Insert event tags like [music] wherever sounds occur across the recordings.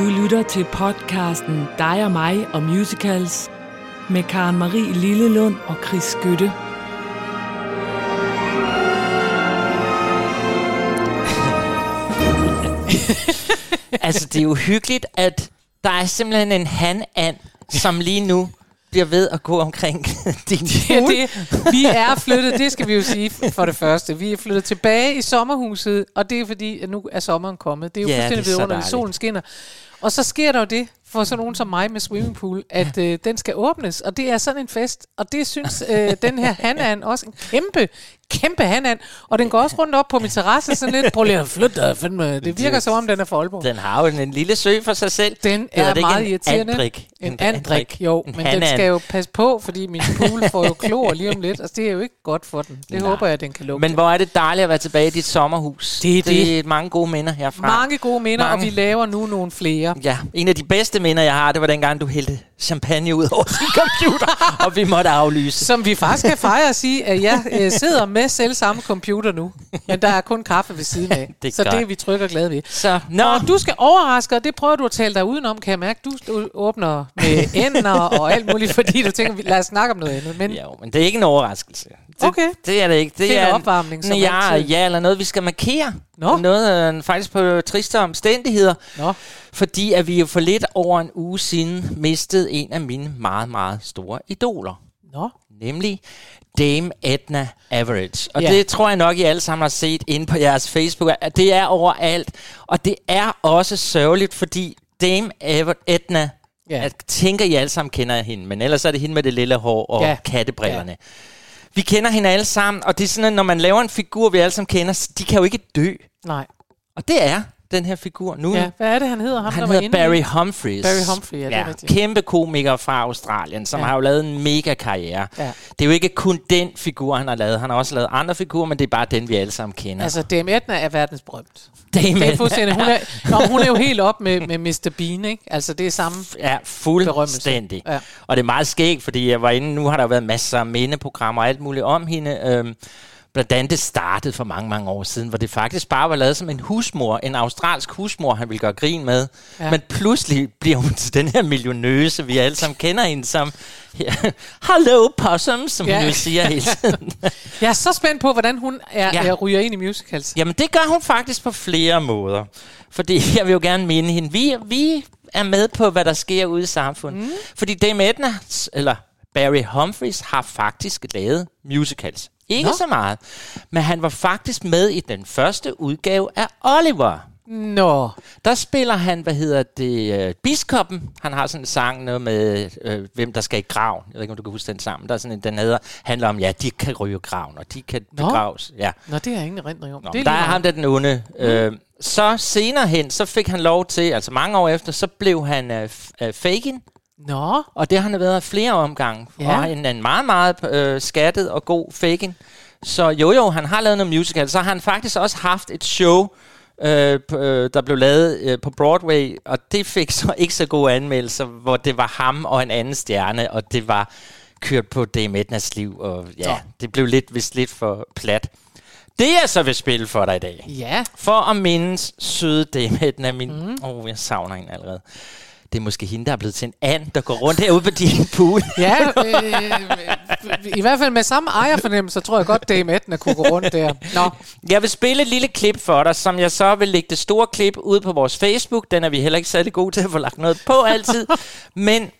Du lytter til podcasten Dig og mig og musicals med Karen Marie Lillelund og Chris Skytte. [laughs] altså, det er jo hyggeligt, at der er simpelthen en han som lige nu bliver ved at gå omkring [laughs] din Ja, det, vi er flyttet, det skal vi jo sige for det første. Vi er flyttet tilbage i sommerhuset, og det er fordi, at nu er sommeren kommet. Det er jo Ja, fuldstændig vidunderligt, solen skinner. Og så sker der jo det, for sådan nogen som mig med swimmingpool, at øh, den skal åbnes, og det er sådan en fest. Og det synes øh, den her Hanan også en kæmpe, kæmpe Hanan. Og den går også rundt op på min terrasse sådan lidt, prøv lige at flytte dig, fandme. Det virker som om, den er for Aalborg. Den har jo en, lille sø for sig selv. Den Hedder er det meget en irriterende. andrik? En, En andrik, jo. En Men den hanan. skal jo passe på, fordi min pool får jo klor lige om lidt. Altså, det er jo ikke godt for den. Det Nej. håber jeg, den kan lukke. Men hvor er det dejligt at være tilbage i dit sommerhus. Det er det det. er mange gode minder herfra. Mange gode minder, Mange. og vi laver nu nogle flere. Ja, en af de bedste minder, jeg har, det var dengang, du hældte champagne ud over din computer, [laughs] og vi måtte aflyse. Som vi faktisk kan fejre og sige, at jeg øh, sidder med selv samme computer nu. Men der er kun kaffe ved siden af. Det så godt. det er vi trygge og glade ved. Så, nå, Og du skal overraske, og det prøver du at tale dig udenom, kan jeg mærke. Du, du åbner med [laughs] ender og alt muligt, fordi du tænker, lad os snakke om noget andet. Men Ja, jo, men det er ikke en overraskelse. Det, Okay. Det er det ikke. Det, Det er en en- opvarmning, som ja, altid. ja, eller noget, vi skal markere. Nå. Noget øh, faktisk på triste omstændigheder. Nå. Fordi at vi jo for lidt over en uge siden mistede en af mine meget, meget store idoler. Nå. Nemlig Dame Edna Average. Og Ja. det tror jeg nok, I alle sammen har set inde på jeres Facebook. Det er overalt. Og det er også sørgeligt, fordi Dame Aver- Edna, Ja. jeg tænker, I alle sammen kender hende. Men ellers er det hende med det lille hår og ja. kattebrillerne. Ja. Vi kender hende alle sammen, og det er sådan, at når man laver en figur, vi alle sammen kender, de kan jo ikke dø. Nej. Og det er den her figur nu. Ja, hvad er det, han hedder? Ham, Han der var hedder i- Barry Humphries. Barry Humphrey, ja, det er rigtigt. Kæmpe komiker fra Australien, som Ja. ja. har jo lavet en mega karriere. Ja. Det er jo ikke kun den figur, han har lavet. Han har også lavet andre figurer, men det er bare den, vi alle sammen kender. Altså, Dame Edna er verdensberømt. Dame Det er Edna. Hun er, [laughs] nå, hun er jo helt op med, med Mr. Bean, ikke? Altså, det er samme. Ja, fuldstændig. Ja. Og det er meget skægt, fordi jeg var inde, nu har der været masser af mindeprogrammer og alt muligt om hende. Øhm, andet det startede for mange, mange år siden, hvor det faktisk bare var lavet som en husmor, en australsk husmor, han ville gøre grin med. Ja. Men pludselig bliver hun til den her millionøse, vi alle sammen kender hende som, ja, hello possum, som Ja. hun jo siger hele tiden. [laughs] Jeg er så spændt på, hvordan hun er. Ja. er, ryger ind i musicals. Jamen, det gør hun faktisk på flere måder. Fordi [laughs] jeg vil jo gerne minde hende. Vi, vi er med på, hvad der sker ude i samfundet. Mm. Fordi Dame Edna, eller Barry Humphries, har faktisk lavet musicals. Ikke Nå. Så meget. Men han var faktisk med i den første udgave af Oliver. Nå. Der spiller han, hvad hedder det, øh, Biskoppen. Han har sådan en sang noget med, øh, hvem der skal i graven. Jeg ved ikke, om du kan huske den sammen. Der er sådan en, den hedder, handler om, ja, de kan ryge graven, og de kan Nå. begraves. Ja. Nå, det har jeg ingen erindring om. Nå, det er der er ham, der er den onde. Mm. Øh, så senere hen, så fik han lov til, altså mange år efter, så blev han øh, f- øh, Fagin, Nå. og det har han været flere omgange. Ja. Ja. Og en, en meget, meget øh, skattet og god Fagin. Så jo jo, han har lavet noget musical. Så har han faktisk også haft et show, øh, øh, der blev lavet øh, på Broadway, og det fik så [laughs] ikke så gode anmeldelser, hvor det var ham og en anden stjerne, og det var kørt på Dame Ednas liv, og ja, Nå. det blev lidt, vist lidt for plat. Det jeg så vil spille for dig i dag, Ja. for at mindes søde Dame Edna, min... Åh, mm. oh, jeg savner hende allerede. Det er måske hende, der er blevet til en and, der går rundt herude på din pool. [laughs] Ja, øh, i hvert fald med samme ejerfornemmelse, tror jeg godt, Dame Edna kunne gå rundt der. Nå, Jeg vil spille et lille klip for dig, som jeg så vil lægge det store klip ud på vores Facebook. Den er vi heller ikke særlig gode til at få lagt noget på altid. [laughs] Men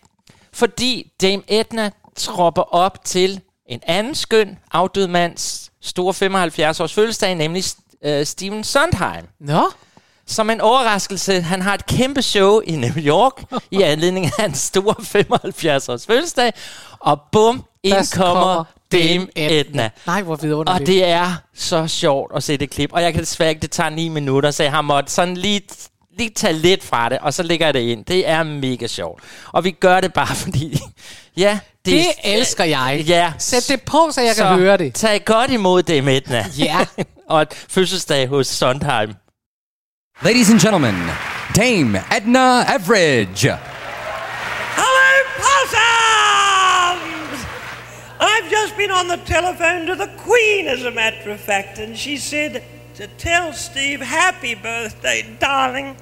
fordi Dame Edna tropper op til en anden skøn afdød mands store 75-års fødselsdag, nemlig uh, Steven Sondheim. nå. Som en overraskelse, han har et kæmpe show i New York i anledning af hans store 75-års fødselsdag. Og bum, ind Der kommer Dame Edna. Nej, hvor Og vidunderligt. det er så sjovt at se det klip. Og jeg kan desværre ikke, det tager ni minutter, så jeg har måttet sådan lige, lige tage lidt fra det, og så lægger jeg det ind. Det er mega sjovt. Og vi gør det bare [laughs] fordi, ja, det, det elsker jeg. Ja. Sæt det på, så jeg kan høre det. Tag godt imod det, Edna. Ja. [laughs] og et fødselsdag hos Sondheim. Ladies and gentlemen, Dame Edna Everidge. Hello, possums! I've just been on the telephone to the Queen, as a matter of fact, and she said to tell Steve, happy birthday, darling.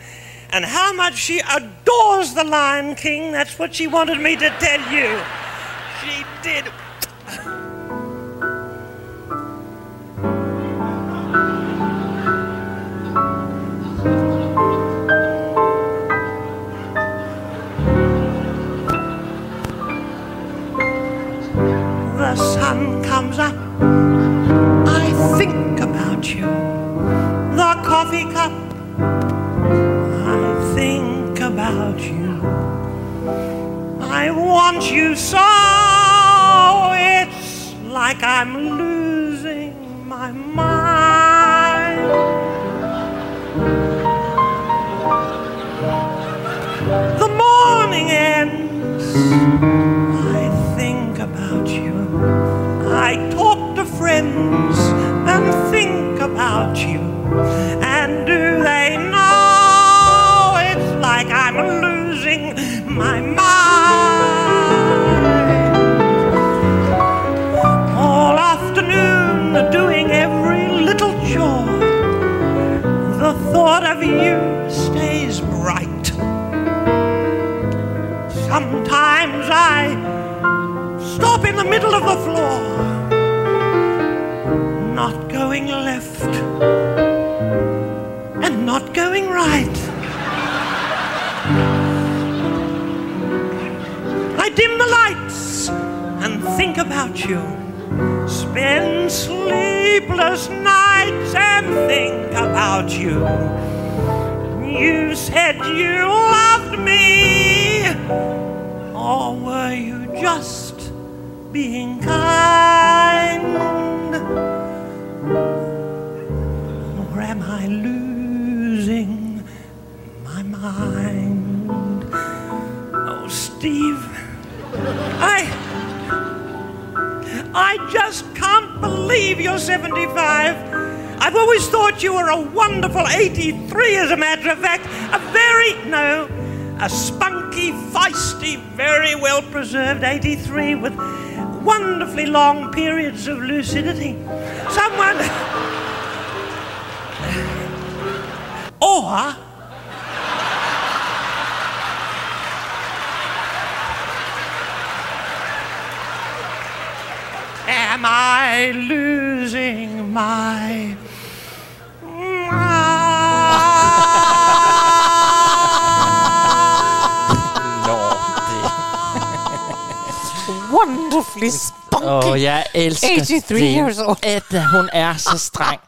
and how much she adores the Lion King. That's what she wanted me to tell you. She did. The sun comes up. I think about you. The coffee cup. I think about you. I want you so. It's like I'm losing long periods of lucidity. Someone. Or. Am I losing my. [laughs] Wonderfully spunky. Åh, oh, jeg elsker 83 det. years old. At hun er så streng.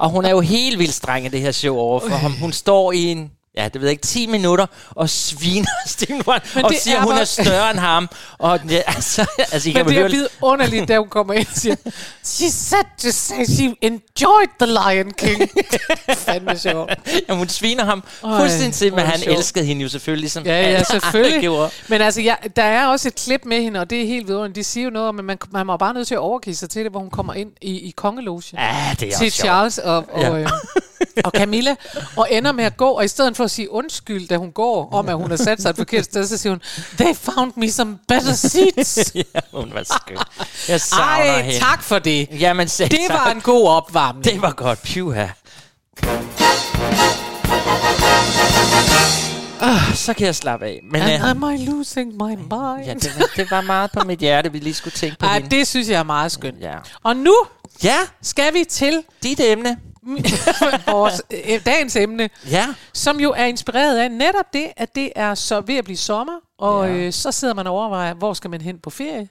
Og hun er jo helt vildt streng i det her show over for ham. Hun står i en ja, det ved jeg ikke, 10 minutter, og sviner [laughs] Steven Wright, og siger, er hun er bare- større end ham. Og det, [laughs] altså, altså, I kan Men det er høre, vidunderligt, da hun kommer ind og siger, She said to say she enjoyed the Lion King. [laughs] Fandme sjovt. jamen, hun sviner ham fuldstændig til, men er han sjovt. elskede hende jo selvfølgelig, som Ja, alle ja, andre selvfølgelig. Men altså, ja, der er også et klip med hende, og det er helt vidunderligt. De siger jo noget om, at man, man var bare nødt til at overgive sig til det, hvor hun kommer ind i, i kongelogen. Ja, det er til. Charles og, og, Ja. ja. øh, [laughs] og Camilla, og ender med at gå, og i stedet for at sige undskyld, da hun går, om at hun har sat sig et forkert sted, så siger hun, they found me some better seats. [laughs] ja, hun var skøn. Jeg savner Ej, hende. tak for det. Jamen, selv Det tak. var en god opvarmning. Det var godt, pyha. Oh, så kan jeg slappe af. Men And uh, am I losing my mind? ja, det, var, det var meget på mit hjerte, vi lige skulle tænke på Ej, hende. det synes jeg er meget skønt. Ja. Og nu ja, skal vi til dit emne. [laughs] vores øh, dagens emne, Ja. som jo er inspireret af netop det, at det er så ved at blive sommer, og Ja. øh, så sidder man og overvejer, hvor skal man hen på ferie.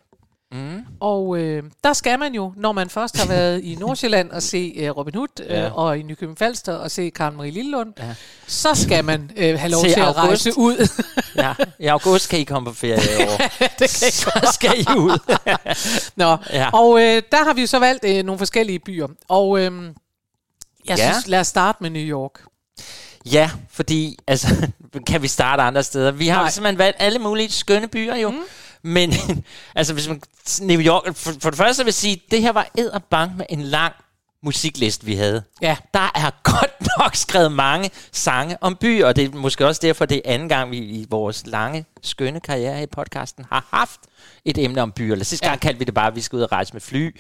Mm. Og øh, der skal man jo, når man først har været i [laughs] Nordsjælland og se øh, Robin Hood, øh, Ja. og i Nykøbing Falster og se Karen Marie Lillelund, ja. så skal man øh, have lov Til til at rejse ud. [laughs] ja. I august kan I komme på ferie i år. det kan så skal I ud. Nå, ja. og øh, der har vi jo så valgt øh, nogle forskellige byer. Og øh, jeg Ja. synes, lad os starte med New York. ja, fordi, altså, [laughs] kan vi starte andre steder? Vi har Nej. simpelthen valgt alle mulige skønne byer jo. Mm. Men, [laughs] altså, hvis man... New York... For, for det første vil jeg sige, det her var edderbank med en lang musikliste, vi havde. Ja. Der er godt [laughs] nok skrevet mange sange om byer, og det er måske også derfor, det er anden gang, vi i vores lange, skønne karriere i podcasten har haft et emne om byer. Eller sidste gang kaldte vi det bare, at vi skal ud og rejse med fly.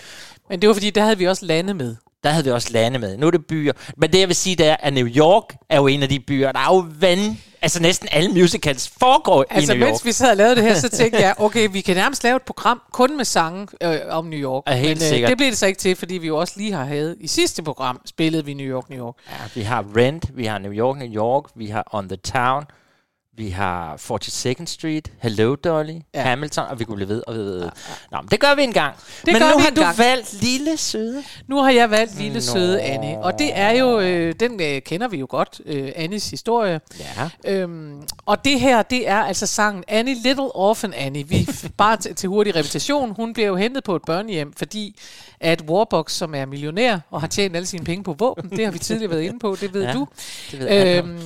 Men det var fordi, der havde vi også landet med. Der havde vi også lande med. Nu er det byer. Men det, jeg vil sige, det er, at New York er jo en af de byer, der er jo vand... Altså næsten alle musicals foregår Altså, i New York. mens vi sad og lavede det her, så tænkte jeg, okay, vi kan nærmest lave et program kun med sange øh, om New York. Ja, helt Men sikkert. det blev det så ikke til, fordi vi jo også lige har havde i sidste program, spillede vi New York, New York. Ja, vi har Rent, vi har New York, New York, vi har On the Town, vi har 42nd Street, Hello Dolly, ja. Ja. Hamilton, og vi kunne blive ved og ved. ved. Nå, men det gør vi en gang. Det men nu har du gang. valgt Lille Søde. Nu har jeg valgt Lille Nå. Søde Annie, og det er jo, øh, den øh, kender vi jo godt, øh, Annies historie. Ja. Øhm, og det her, det er altså sangen Annie, Little Orphan Annie. Vi [laughs] bare til, til hurtig repetition. Hun bliver jo hentet på et børnehjem, fordi at Warbox, som er millionær og har tjent alle sine penge på våben, det har vi tidligere været inde på, det ved Ja, du. det ved Øhm,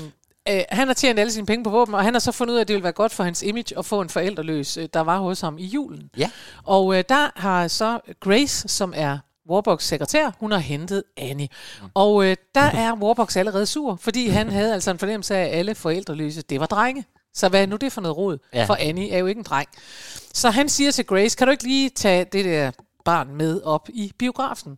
øh, han har tjent alle sine penge på våben, og han har så fundet ud af, at det ville være godt for hans image at få en forældreløs, øh, der var hos ham i julen. Ja. Og øh, der har så Grace, som er Warbox sekretær, hun har hentet Annie. Og øh, der er Warbox allerede sur, fordi han havde altså en fornemmelse af, at alle forældreløse, det var drenge. Så hvad er nu det for noget råd? Ja. Ja. For Annie er jo ikke en dreng. Så han siger til Grace, kan du ikke lige tage det der barn med op i biografen?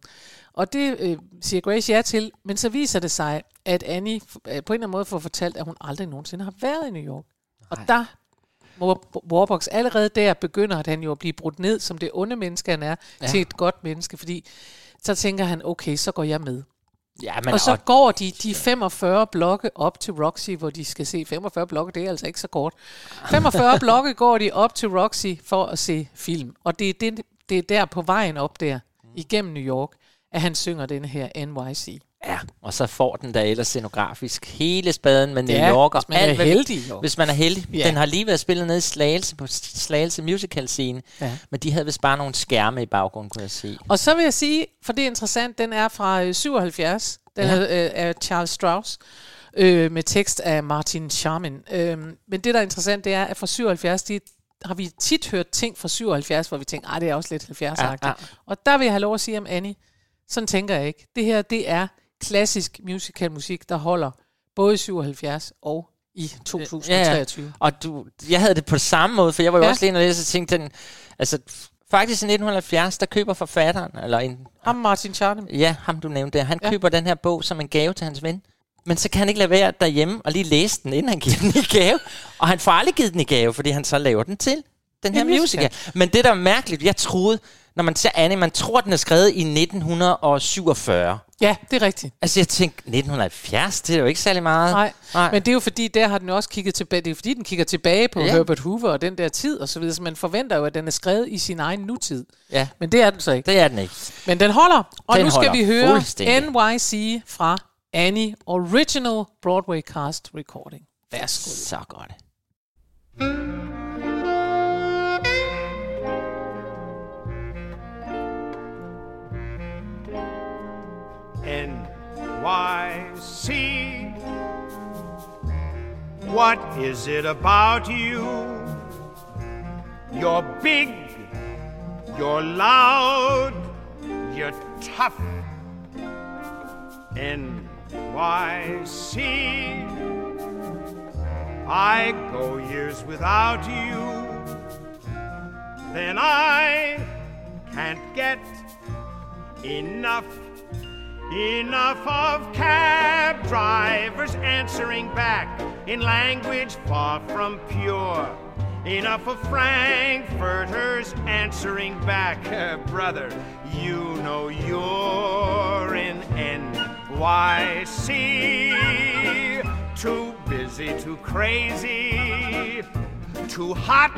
Og det øh, siger Grace ja til, men så viser det sig, at Annie øh, på en eller anden måde får fortalt, at hun aldrig nogensinde har været i New York. Og der Warbox allerede der begynder, at han jo at blive brudt ned, som det onde menneske han er, Ja. til et godt menneske, fordi så tænker han, okay, så går jeg med. Ja, Men men og så og, går de de 45 blokke op til Roxy, hvor de skal se 45 blokke, det er altså ikke så kort. 45 [laughs] blokke går de op til Roxy for at se film, og det er, det, det er der på vejen op der, igennem New York, at han synger den her NYC. ja, og så får den der ellers scenografisk hele spaden med New Ja, York og hvis man er alt, vi- heldig, jo. Hvis man er heldig. Ja. Den har lige været spillet nede i Slagelse på Slagelse Musical Scene, Ja. men de havde vist bare nogle skærme i baggrunden, kunne jeg se. Og så vil jeg sige, for det er interessant, den er fra øh, 77. Den Ja. ja. er øh, af Charles Strauss. Øh, med tekst af Martin Charmin. Øh, men det, der er interessant, det er, at fra 77, de, har vi tit hørt ting fra 77, hvor vi tænker, at det er også lidt 70 Ja, ja, ja. ja. Og der vil jeg have lov at sige om Annie, sådan tænker jeg ikke. Det her, det er klassisk musical musik, der holder både i 77 og i 2023. Og du, jeg havde det på samme måde, for jeg var jo ja. Ja. også lige inde og læse og tænkte, den, altså faktisk i 1970, der køber forfatteren, eller en, Ham Martin Charmin. ja, ham du nævnte der, han ja. Ja. køber den her bog som en gave til hans ven. Men så kan han ikke lade være derhjemme og lige læse den, inden han giver den i gave. Og han får aldrig givet den i gave, fordi han så laver den til den her musical. musical. Men det, der er mærkeligt, jeg troede, når man ser Annie, man tror, den er skrevet i 1947. Ja, det er rigtigt. Altså, jeg tænkte, 1970, det er jo ikke særlig meget. Nej, Nej. men det er jo fordi, der har den også kigget tilbage. Det er fordi, den kigger tilbage på Ja. Herbert Hoover og den der tid og så videre. Så man forventer jo, at den er skrevet i sin egen nutid. Ja, Men det er den så ikke. det er den ikke. Men den holder. Og Den nu skal holder vi høre. NYC fra Annie Original Broadway Cast Recording. Værsgo. Så godt. NYC. What is it about you? You're big, you're loud, you're tough. NYC. I go years without you, then I can't get enough. Enough of cab drivers answering back in language far from pure. Enough of frankfurters answering back, [laughs] brother. You know you're in NYC. Too busy, too crazy, too hot,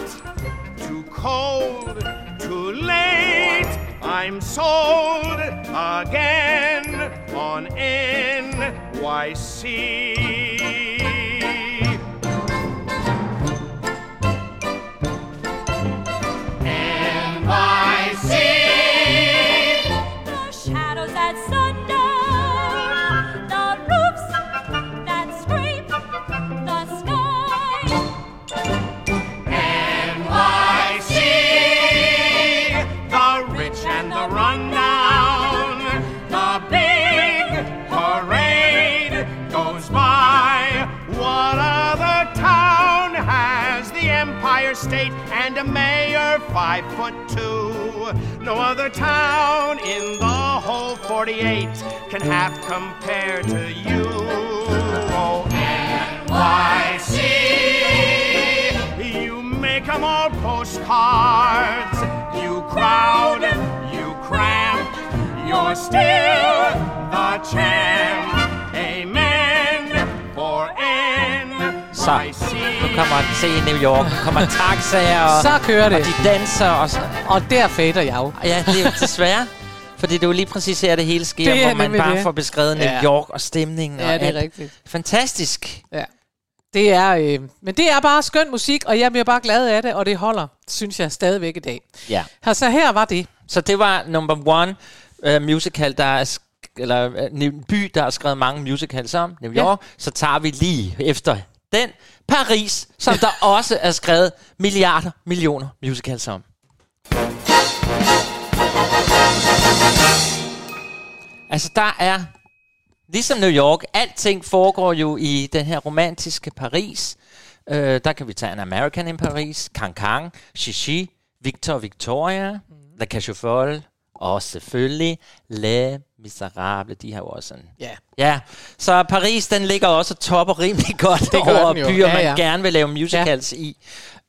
too cold, too late. I'm sold again on NYC. five foot two. No other town in the whole 48 can half compare to you. Oh, NYC! You make them all postcards. You crowd, you cramp, you're still the champ. Så, nu kommer den til New York. Nu kommer taxaer, og, Så kører det. og de danser. Og, så, Og der fader jeg jo. ja, det er desværre. Fordi det er jo lige præcis her, det hele sker, Det hvor man bare det. får beskrevet New Ja. York og stemningen. Ja, og det er alt. rigtigt. Fantastisk. Ja. Det er, øh, men det er bare skøn musik, og jeg bliver bare glad af det, og det holder, synes jeg, stadigvæk i dag. Ja. Her, så her var det. Så det var number one uh, musical, der er eller en by, der har skrevet mange musicals om, New Ja. York. Så tager vi lige efter den Paris, som der også er skrevet milliarder, millioner musicals om. Altså, der er, ligesom New York, alting foregår jo i den her romantiske Paris. Øh, der kan vi tage en American in Paris, Cancan, Chichi, Victor Victoria, mm. La Folles, og selvfølgelig Les Miserables. De har jo også en... Ja. Ja, så Paris, den ligger også og topper rimelig [laughs] godt Det over byer, Ja, man ja. gerne vil lave musicals ja. i.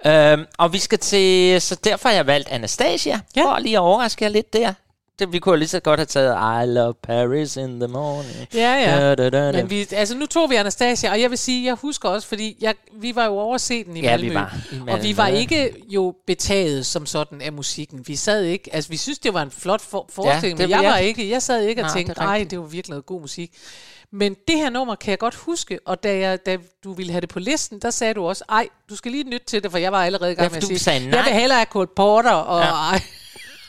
Øhm, og vi skal til... Så derfor har jeg valgt Anastasia, Ja. for lige at overraske jer lidt der. Det, vi kunne lige så godt have taget I love Paris in the morning. Ja, ja. Da, da, da, da. Men vi, altså nu tog vi Anastasia, og jeg vil sige, jeg husker også, fordi jeg, vi var jo overset den i Ja, vi Malmø. var i Og vi var ikke jo betaget som sådan af musikken. Vi sad ikke, altså vi synes, det var en flot for, forestilling, det men jeg var ikke, jeg sad ikke og Nej, tænkte, nej, det var virkelig noget god musik. Men det her nummer kan jeg godt huske, og da, jeg, da du ville have det på listen, der sagde du også, ej, du skal lige lytte til det, for jeg var allerede i gang Ja, med at sige, nej. jeg vil hellere have Cole Porter, og Ja. ej,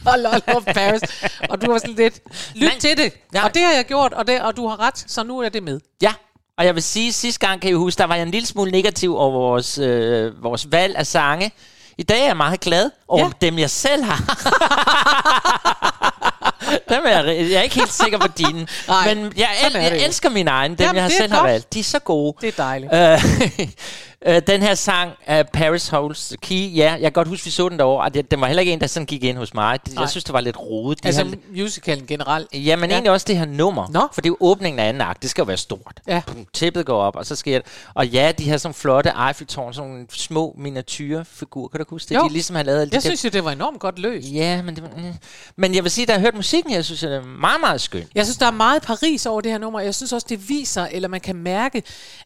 [laughs] og Lord of Paris. og du var sådan lidt, lyt Nej. til det. Nej. Og det har jeg gjort, og, det, og du har ret, så nu er det med. Ja, og jeg vil sige, sidste gang kan I huske, der var jeg en lille smule negativ over vores, øh, vores valg af sange. I dag er jeg meget glad over Ja. ja. dem, jeg selv har. [laughs] dem er jeg, jeg er ikke helt sikker på dine. Nej, men jeg, el, jeg elsker mine egne, dem Jamen, jeg selv har valgt. De er så gode. Det er dejligt. Øh, [laughs] øh, den her sang, uh, Paris Holds the Key, ja, jeg kan godt huske, vi så den derovre, og det, den var heller ikke en, der sådan gik ind hos mig. Det-. Jeg synes, det var lidt rodet. De Altså har, musicalen generelt. Ja, men Ja. egentlig også det her nummer. Nå. For det er jo åbningen af anden akt. Det skal jo være stort. Ja. Pum, Tæppet går op, og så sker det. Og ja, de har sådan flotte Eiffeltårn, sådan nogle små miniatyrfigurer. Kan du huske det? Jo. De ligesom har lavet de Jeg der- synes jo, det var enormt godt løst. Ja, men, det, mm. men jeg vil sige, da jeg hørte musikken, jeg synes, det er meget, meget skønt. Jeg synes, der er meget Paris over det her nummer. Jeg synes også, det viser, eller man kan mærke,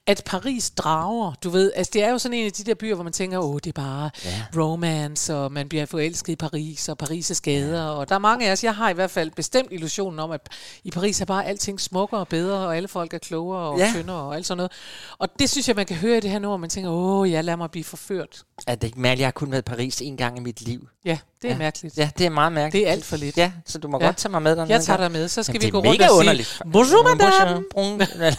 at Paris drager. Du ved, altså det er jo sådan en af de der byer, hvor man tænker, åh, det er bare ja. romance, og man bliver forelsket i Paris, og Paris' gader. Ja. Og der er mange af os, jeg har i hvert fald bestemt illusionen om, at i Paris er bare alting smukkere og bedre, og alle folk er klogere og ja. Tyndere og alt sådan noget. Og det synes jeg, man kan høre i det her nummer. Man tænker, åh, jeg lader mig blive forført. At det ikke mærkeligt, jeg har kun været i Paris en gang i mit liv. Ja, det er ja. mærkeligt. Ja, det er meget mærkeligt. Det er alt for lidt. Ja, så du må Ja. godt tage mig med dernede. Jeg tager dig med, så skal Jamen, vi gå rundt og underligt. [laughs] sige, bonjour madame. Bonjour, [laughs] madame.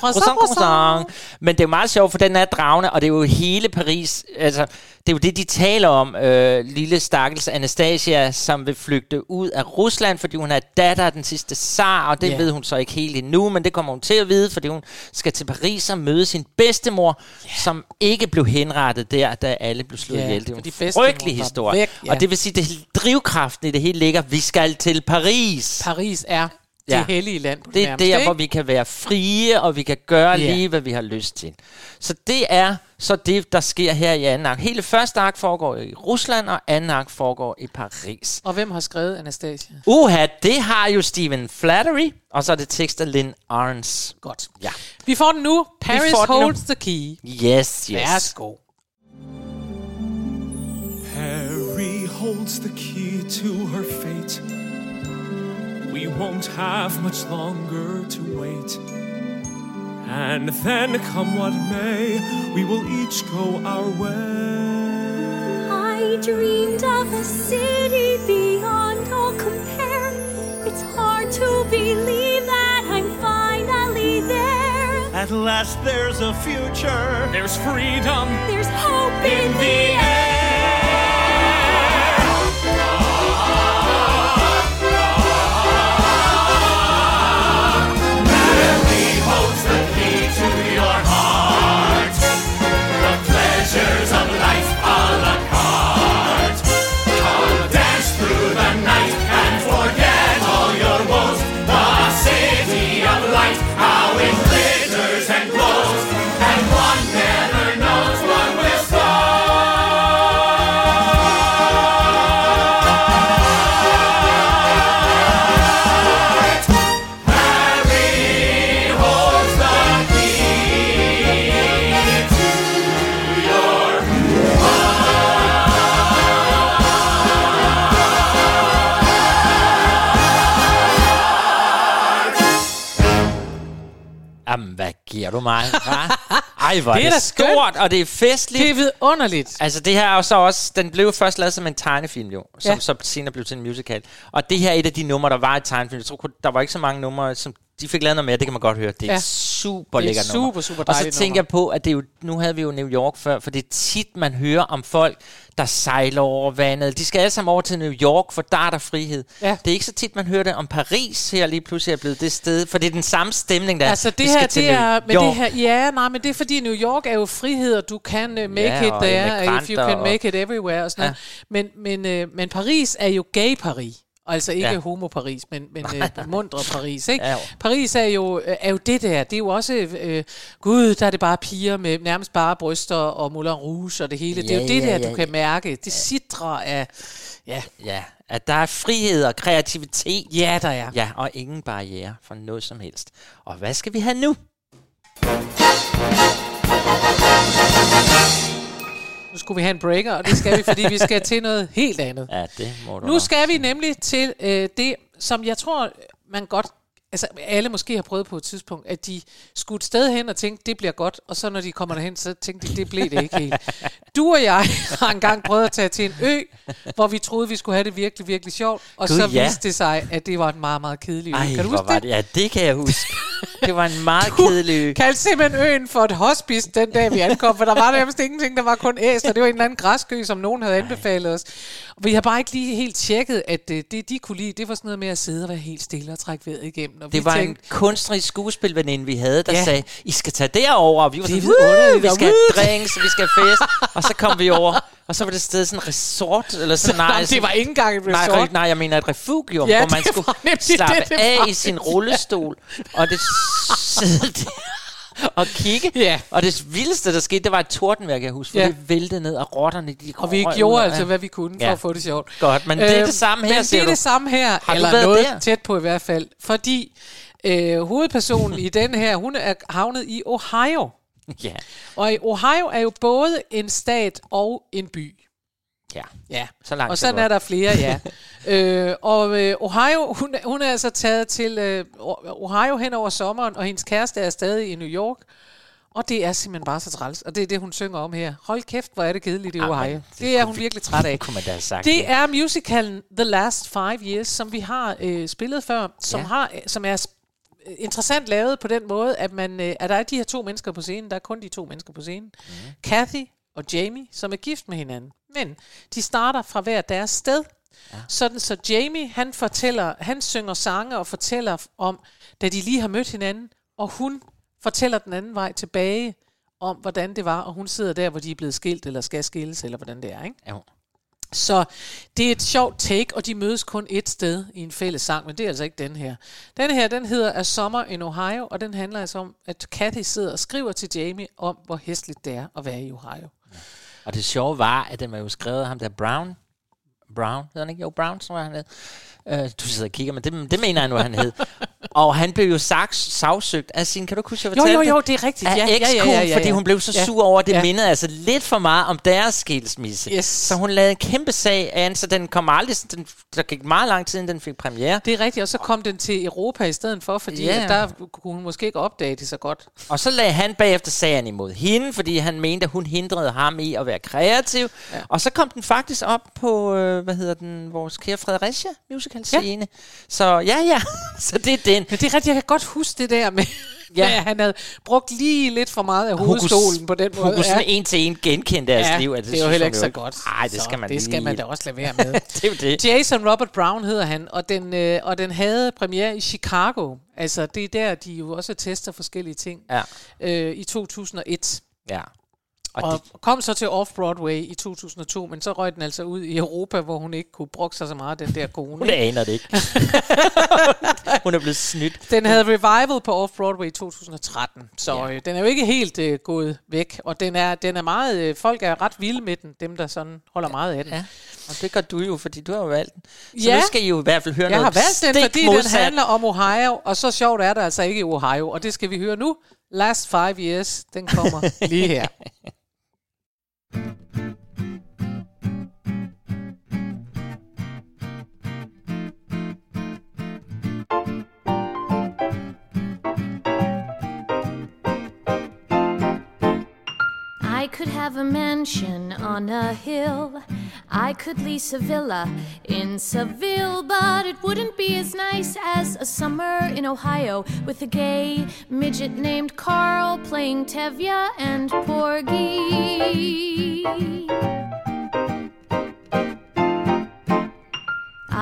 Croissant, croissant. Men det er jo meget sjovt, for den er dragende, og det er jo hele Paris. Altså, det er jo det, de taler om. Øh, lille stakkels Anastasia, som vil flygte ud af Rusland, fordi hun er datter af den sidste zar, og det yeah. ved hun så ikke helt endnu, men det kommer hun til at vide, fordi hun skal til Paris og møde sin bedstemor, yeah. som ikke blev henrettet der, da alle blev slået Ja, ihjel. Det er jo en frygtelig historie. væk, ja. Og det vil sige, at drivkraften i det hele ligger, vi skal til Paris. Paris er det Ja. hellige land. På Det er der, ikke? hvor vi kan være frie, og vi kan gøre Ja. yeah. lige, hvad vi har lyst til. Så det er så det, der sker her i anden akt. Hele første akt foregår i Rusland, og anden akt foregår i Paris. Og hvem har skrevet Anastasia? Uha, det har jo Stephen Flattery, og så er det tekst af Lynn Arns. Godt. Ja. Vi får den nu. Paris den nu. holds the key. Yes, yes. Værsgo. Harry holds the key to her fate. We won't have much longer to wait. And then, come what may, we will each go our way. I dreamed of a city beyond all compare. It's hard to believe that I'm finally there. At last there's a future. There's freedom There's hope in, in the the air. Giver du mig? hva? Ej, hvor Det er det stort, og det er festligt. Det er vidunderligt. Altså det her er jo så også, den blev først lavet som en tegnefilm jo, som Ja. så senere blev til en musical. Og det her er et af de numre, der var i tegnefilm. Jeg tror der var ikke så mange numre, som de fik lavet noget mere, det kan man godt høre. Det er Ja. super Det er lækkert nummer. super, super Og så tænker jeg på, at det er jo, nu havde vi jo New York før, for det er tit, man hører om folk, der sejler over vandet. De skal alle sammen over til New York, for der er der frihed. Ja. Det er ikke så tit, man hører det om Paris her lige pludselig er blevet det sted, for det er den samme stemning, der er. Altså det her, det er, men det her, ja, nej, men det er fordi New York er jo frihed, og du kan uh, make Ja, it there, if you can make it everywhere og sådan Ja. noget. Men, men, uh, men Paris er jo gay Paris. Altså ikke Ja. ja. homo Paris, men, men uh, mundre Paris. Ikke? Ja, jo. Paris er jo, øh, er jo det der. Det er jo også, øh, gud, der er det bare piger med nærmest bare bryster og Moulin Rouge og det hele. det er Ja, jo det ja, der, ja, du kan mærke. Det sidder af, ja, Ja, at der er frihed og kreativitet. ja, der er. Ja, og ingen barriere for noget som helst. Og hvad skal vi have nu? Nu skulle vi have en breaker, og det skal vi, fordi vi skal til noget helt andet. Ja, det må du Nu nok. skal vi nemlig til øh, det, som jeg tror, man godt... Altså, alle måske har prøvet på et tidspunkt, at de skulle et sted hen og tænkte, det bliver godt, og så når de kommer derhen, så tænkte de, det blev det ikke helt. Du og jeg [laughs] har engang prøvet at tage til en ø, hvor vi troede, vi skulle have det virkelig, virkelig sjovt, og Gud, så ja. viste det sig, at det var en meget, meget kedelig ø. Ej, kan du huske var det? det? Ja, det kan jeg huske. [laughs] det var en meget kedelig ø. kaldte simpelthen øen for et hospice den dag, vi ankom, for der var nærmest ingenting, der var kun æs, og det var en eller anden græskø, som nogen havde anbefalet os. Vi har bare ikke lige helt tjekket, at øh, det, de kunne lide, det var sådan noget med at sidde og være helt stille og trække vejret igennem. Og vi Det var tænkte, en kunstnerisk skuespilveninde, vi havde, der Ja. ja. sagde, I skal tage derover, og vi var Det sådan, "Woo, vi skal have woo." drinks, vi skal have fest. og så kom vi over, og så var det sted sådan en resort, eller sådan nej, det var ikke engang et Nej, resort. re- nej, jeg mener et refugium, Ja, hvor man det skulle slappe det, det af i sin rullestol, og det [laughs] sidde der og kigge. Ja. Og det vildeste, der skete, det var et tordenværk, jeg husker, for Ja. det væltede ned, og rotterne, de Og vi gjorde ud altså, hvad vi kunne for Ja. at få det sjovt. Godt, men det er Øhm, det samme her, Men det er du. det samme her, Har eller noget der? tæt på i hvert fald. Fordi øh, hovedpersonen i den her, hun er havnet i Ohio. Ja, Og i Ohio er jo både en stat og en by. Ja. Ja, Så langt og så sådan er der flere, ja. [laughs] øh, og øh, Ohio, hun, hun er altså taget til øh, Ohio hen over sommeren, og hendes kæreste er stadig i New York. Og det er simpelthen bare så træls, og det er det, hun synger om her. Hold kæft, hvor er det kedeligt i Jamen, Ohio. det Det er hun virkelig træt af. [laughs] kunne man da have sagt. Det er musicalen The Last Five Years, som vi har øh, spillet før, som, Ja. har, som er øh, interessant lavet på den måde, at, man, øh, at der er de her to mennesker på scenen. Der er kun de to mennesker på scenen. Mm. Kathy og Jamie, som er gift med hinanden. Men de starter fra hver deres sted. Ja. Sådan så Jamie, han fortæller, han synger sange og fortæller om, da de lige har mødt hinanden, og hun fortæller den anden vej tilbage om, hvordan det var, og hun sidder der, hvor de er blevet skilt, eller skal skilles, eller hvordan det er, ikke? Jo. Så det er et sjovt take, og de mødes kun et sted i en fælles sang, men det er altså ikke den her. Den her, den hedder A Summer in Ohio, og den handler altså om, at Kathy sidder og skriver til Jamie om, hvor hæsligt det er at være i Ohio. Og det sjove var, at den var jo skrevet af ham der Brown. Brown, hedder han ikke? Jo, Brown, tror jeg, han hed. Øh, du sidder og kigger, men det, det mener jeg nu, han hed. [laughs] og han blev jo saks, sagsøgt af sin, kan du huske, jeg Jo, fortalte jo, det? jo, det er rigtigt. Af Ja, ja, ja, ja, ja, fordi hun blev så Ja. sur over, at det Ja. mindede altså lidt for meget om deres skilsmisse. Yes. Så hun lavede en kæmpe sag an, så den kom aldrig, den, der gik meget lang tid, inden den fik premiere. Det er rigtigt, og så kom den til Europa i stedet for, fordi Ja. der kunne hun måske ikke opdage det så godt. Og så lagde han bagefter sagen imod hende, fordi han mente, at hun hindrede ham i at være kreativ. Ja. Og så kom den faktisk op på, øh, hvad hedder den, vores kære Fredericia musical scene. Ja. Så ja, ja, [laughs] så det er den. Men det er rigtigt, jeg kan godt huske det der med, ja. [laughs] Ja. med at han havde brugt lige lidt for meget af hovedstolen på den måde. kunne sådan en til en genkende deres ja, liv. det, det er jo heller ikke så godt. Nej, det skal man det skal lige- man da også lade være med. [laughs] det er det. Jason Robert Brown hedder han, og den, øh, og den havde premiere i Chicago. Altså, det er der, de jo også tester forskellige ting. Ja. Øh, I 2001. Ja. Og, det, kom så til Off-Broadway i 2002, men så røg den altså ud i Europa, hvor hun ikke kunne bruge sig så meget, den der kone. hun aner det ikke. [laughs] hun er blevet snydt. Den havde revival på Off-Broadway i 2013, så Ja. ja. øh, den er jo ikke helt øh, gået væk. Og den er, den er meget, øh, folk er ret vilde med den, dem der sådan holder meget af den. Ja. Og det gør du jo, fordi du har jo valgt den. Så Ja. nu skal I jo i hvert fald høre Jeg har noget valgt den, fordi modsat. den handler om Ohio, og så sjovt er det altså ikke i Ohio, og det skal vi høre nu. Last Five Years, den kommer [laughs] lige her. I could have a mansion on a hill. I could lease a villa in Seville, but it wouldn't be as nice as a summer in Ohio with a gay midget named Carl playing Tevye and Porgy.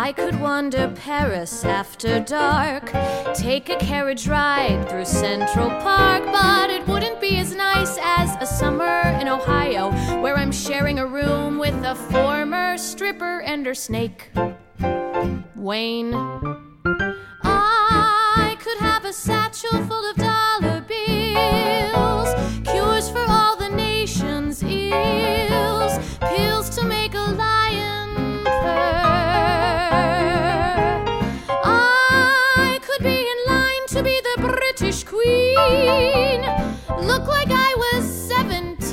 I could wander Paris after dark, take a carriage ride through Central Park, but it wouldn't be as nice as a summer in Ohio, where I'm sharing a room with a former stripper and her snake, Wayne. I could have a satchel full of dollar bills, cures for all the nation's ills, pills Queen, look like I was 17.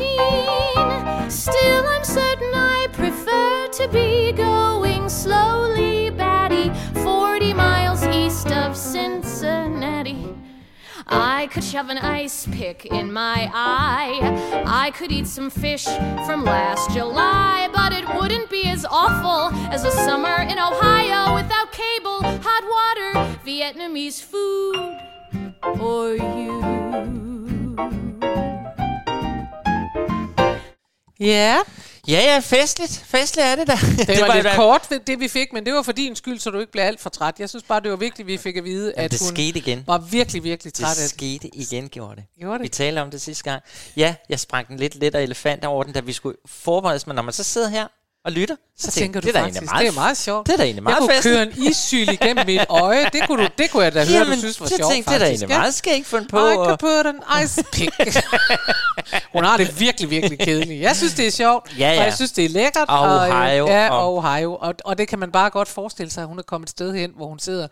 Still, I'm certain I prefer to be going slowly, Batty, 40 miles east of Cincinnati. I could shove an ice pick in my eye. I could eat some fish from last July, but it wouldn't be as awful as a summer in Ohio without cable, hot water, Vietnamese food, or you. Ja, Ja, ja, festligt. Festligt er det da. det, [laughs] var, i lidt hvert- kort, det- det vi fik, men det var for din skyld, så du ikke blev alt for træt. Jeg synes bare, det var vigtigt, vi fik at vide, at det hun skete igen. var virkelig, virkelig træt Det det. skete igen, gjorde det. Gjorde det? Vi talte om det sidste gang. Ja, jeg sprang den lidt let af elefant over den, da vi skulle forberedes, men når man så sidder her og lytter, så, Så tænker du det er faktisk, egentlig det er meget sjovt. Det er da egentlig meget jeg kunne festligt. køre en issyl igennem mit øje. Det kunne, du, det kunne jeg da høre, du synes var sjovt, tænkte, det er da faktisk. egentlig meget skægt fundet på. I og- could put an ice pick. [laughs] Hun har det virkelig, virkelig kedeligt. Jeg synes, det er sjovt, Ja, ja. og jeg synes, det er lækkert. Og og, øh, Ohio, ja, og- og Ohio. Og, og det kan man bare godt forestille sig, at hun er kommet et sted hen, hvor hun sidder.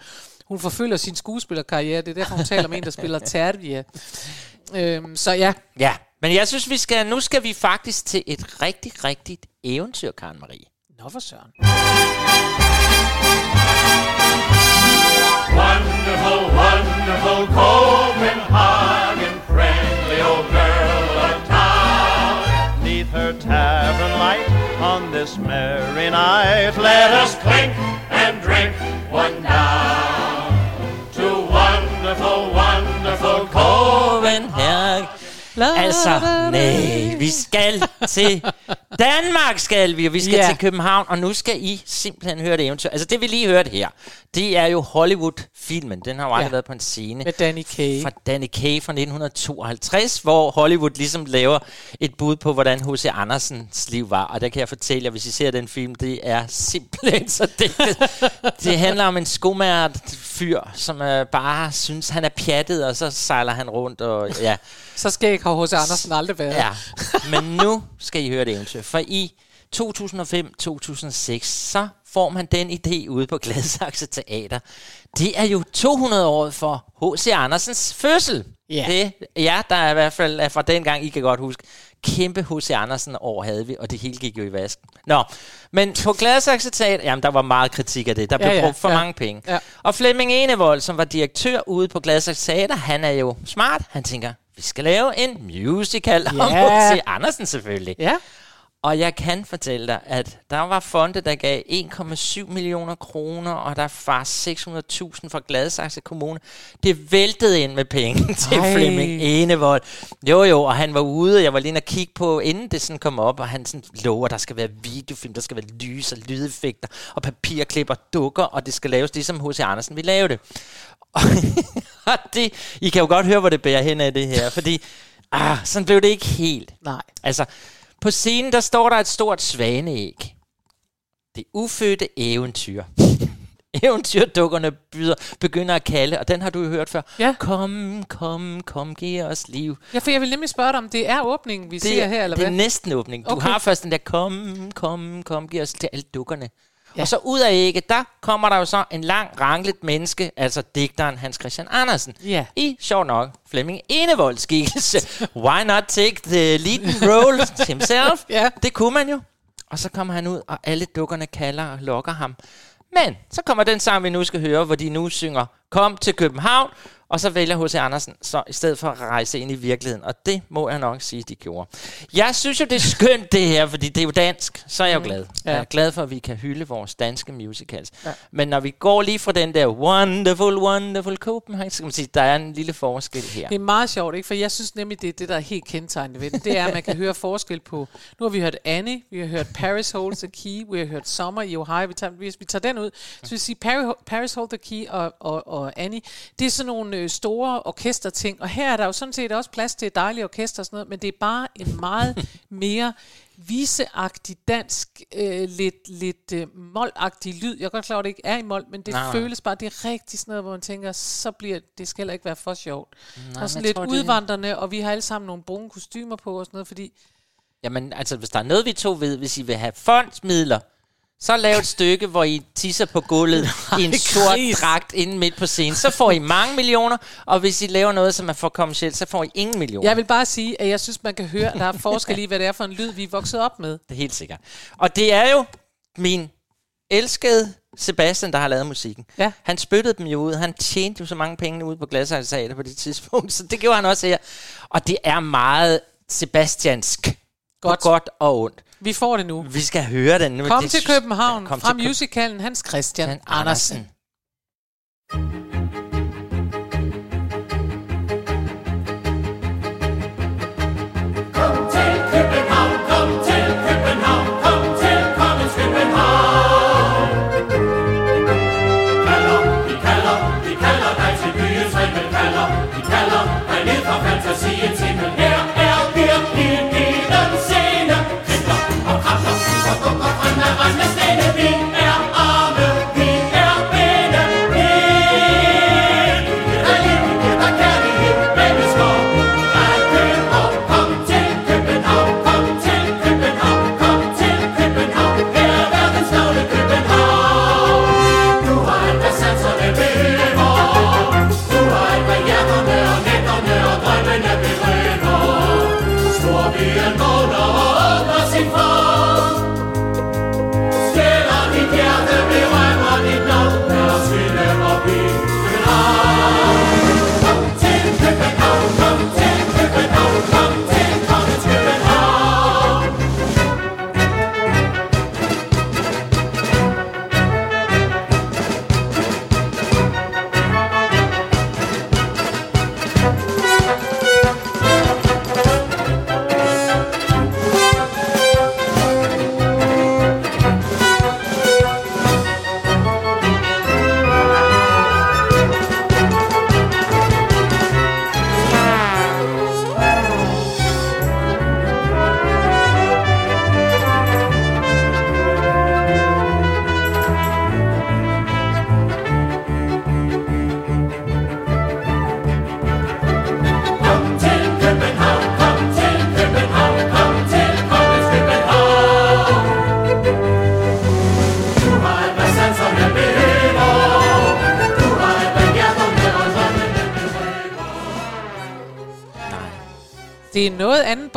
Hun forfølger sin skuespillerkarriere. Det er derfor, hun taler om en, der spiller [laughs] Tervia. Øhm, så ja, Ja, men jeg synes, vi skal, nu skal vi faktisk til et rigtig, rigtigt eventyr, Karen Marie. nå for søren. Wonderful, wonderful Copenhagen, friendly old girl of town. Neath her tavern light on this merry night, let Let us us clink and drink one down to wonderful, wonderful Copenhagen. Altså, nej, vi skal til Danmark, skal vi, og vi skal Ja. til København, og nu skal I simpelthen høre det eventyr. Altså, det vi lige hørte her, det er jo Hollywood-filmen. Den har jo aldrig Ja. været på en scene. Med Danny Kaye. Fra Danny Kaye fra 1952, hvor Hollywood ligesom laver et bud på, hvordan H.C. Andersens liv var. Og der kan jeg fortælle jer, hvis I ser den film, det er simpelthen så digtet. det handler om en skomært fyr, som øh, bare synes, han er pjattet, og så sejler han rundt, og ja. [laughs] Så skal ikke H.C. Andersen aldrig været. Ja, men nu skal I høre det eventyr. For i 2005-2006, så får man den idé ude på Gladsaxe Teater. Det er jo 200 år for H.C. Andersens fødsel. Ja. Det, ja, der er i hvert fald fra dengang, I kan godt huske, kæmpe H.C. Andersen år havde vi, og det hele gik jo i vasken. Nå, men på Gladsaxe Teater, jamen der var meget kritik af det. Der blev Ja, ja, brugt for ja. mange penge. Ja. Og Flemming Enevold, som var direktør ude på Gladsaxe Teater, han er jo smart. Han tænker, vi skal lave en musical om Ja. H.C. Andersen selvfølgelig. Ja. Og jeg kan fortælle dig, at der var fonde, der gav 1,7 millioner kroner, og der var 600.000 fra Gladsaxe Kommune. Det væltede ind med penge [laughs] til Ej. Flemming Enevold. Jo jo, og han var ude, og jeg var lige og kigge på, inden det sådan kom op, og han sådan lover, der skal være videofilm, der skal være lys og lydeffekter, og papirklip og dukker, og det skal laves ligesom H.C. Andersen vil lave det. Og, [laughs] og det, I kan jo godt høre, hvor det bærer hen af det her, fordi ah, sådan blev det ikke helt. Nej. Altså, på scenen, der står der et stort svaneæg. Det ufødte eventyr. [laughs] Eventyrdukkerne byder, begynder at kalde, og den har du jo hørt før. Ja. Kom, kom, kom, giv os liv. Ja, for jeg vil nemlig spørge dig, om det er åbningen, vi Det, ser her, eller det er hvad? næsten åbning. Du Okay. har først den der, kom, kom, kom, giv os til alle dukkerne. Ja. Og så ud af ægget, der kommer der jo så en lang ranglet menneske, altså digteren Hans Christian Andersen. Ja. I, sjov nok, Flemming Enevold skikkelse. Why not take the leading role [laughs] himself? Ja. Det kunne man jo. Og så kommer han ud, og alle dukkerne kalder og lokker ham. Men så kommer den sang, vi nu skal høre, hvor de nu synger Kom til København, Og så vælger H.C. Andersen så i stedet for at rejse ind i virkeligheden. Og det må jeg nok sige, de gjorde. Jeg synes jo, det er skønt det her, fordi det er jo dansk. Så er jeg jo glad. Ja. Jeg er glad for, at vi kan hylde vores danske musicals. Ja. Men når vi går lige fra den der wonderful, wonderful Copenhagen, så kan man sige, der er en lille forskel her. Det er meget sjovt, ikke? For jeg synes nemlig, det er det, der er helt kendetegnende ved den. Det er, at man kan høre forskel på... Nu har vi hørt Annie, vi har hørt Paris Holds the Key, vi har hørt Summer i Ohio. Vi tager, hvis vi tager den ud, så vil jeg sige, Paris, Paris Holds the Key og, og, og Annie, det er sådan nogle øh, store orkesterting. Og her er der jo sådan set også plads til et dejligt orkester og sådan noget, men det er bare en meget [laughs] mere viseagtig dansk, øh, lidt, lidt øh, målagtig lyd. Jeg er godt klar over, at det ikke er i mål, men det Nej, føles bare, det er rigtig sådan noget, hvor man tænker, så bliver det skal heller ikke være for sjovt. Nej, og sådan lidt tror, det- udvandrende, og vi har alle sammen nogle brune kostymer på og sådan noget, fordi Jamen, altså, hvis der er noget, vi to ved, hvis I vil have fondsmidler, så lav et stykke, hvor I tisser på gulvet [laughs] i en sort Chris. dragt inde midt på scenen. Så får I mange millioner, og hvis I laver noget, som er for kommercielt, så får I ingen millioner. jeg vil bare sige, at jeg synes, man kan høre, at der er forskel i, hvad det er for en lyd, vi er vokset op med. Det er helt sikkert. Og det er jo min elskede Sebastian, der har lavet musikken. Ja. Han spyttede dem jo ud. Han tjente jo så mange penge ud på Glasshøj på det tidspunkt, [laughs] så det gjorde han også her. Og det er meget Sebastiansk. Godt. På godt og ondt. Vi får det nu. Vi skal høre den nu. Kom Det til København kom fra til musicalen Hans Christian Christian Andersen. Andersen.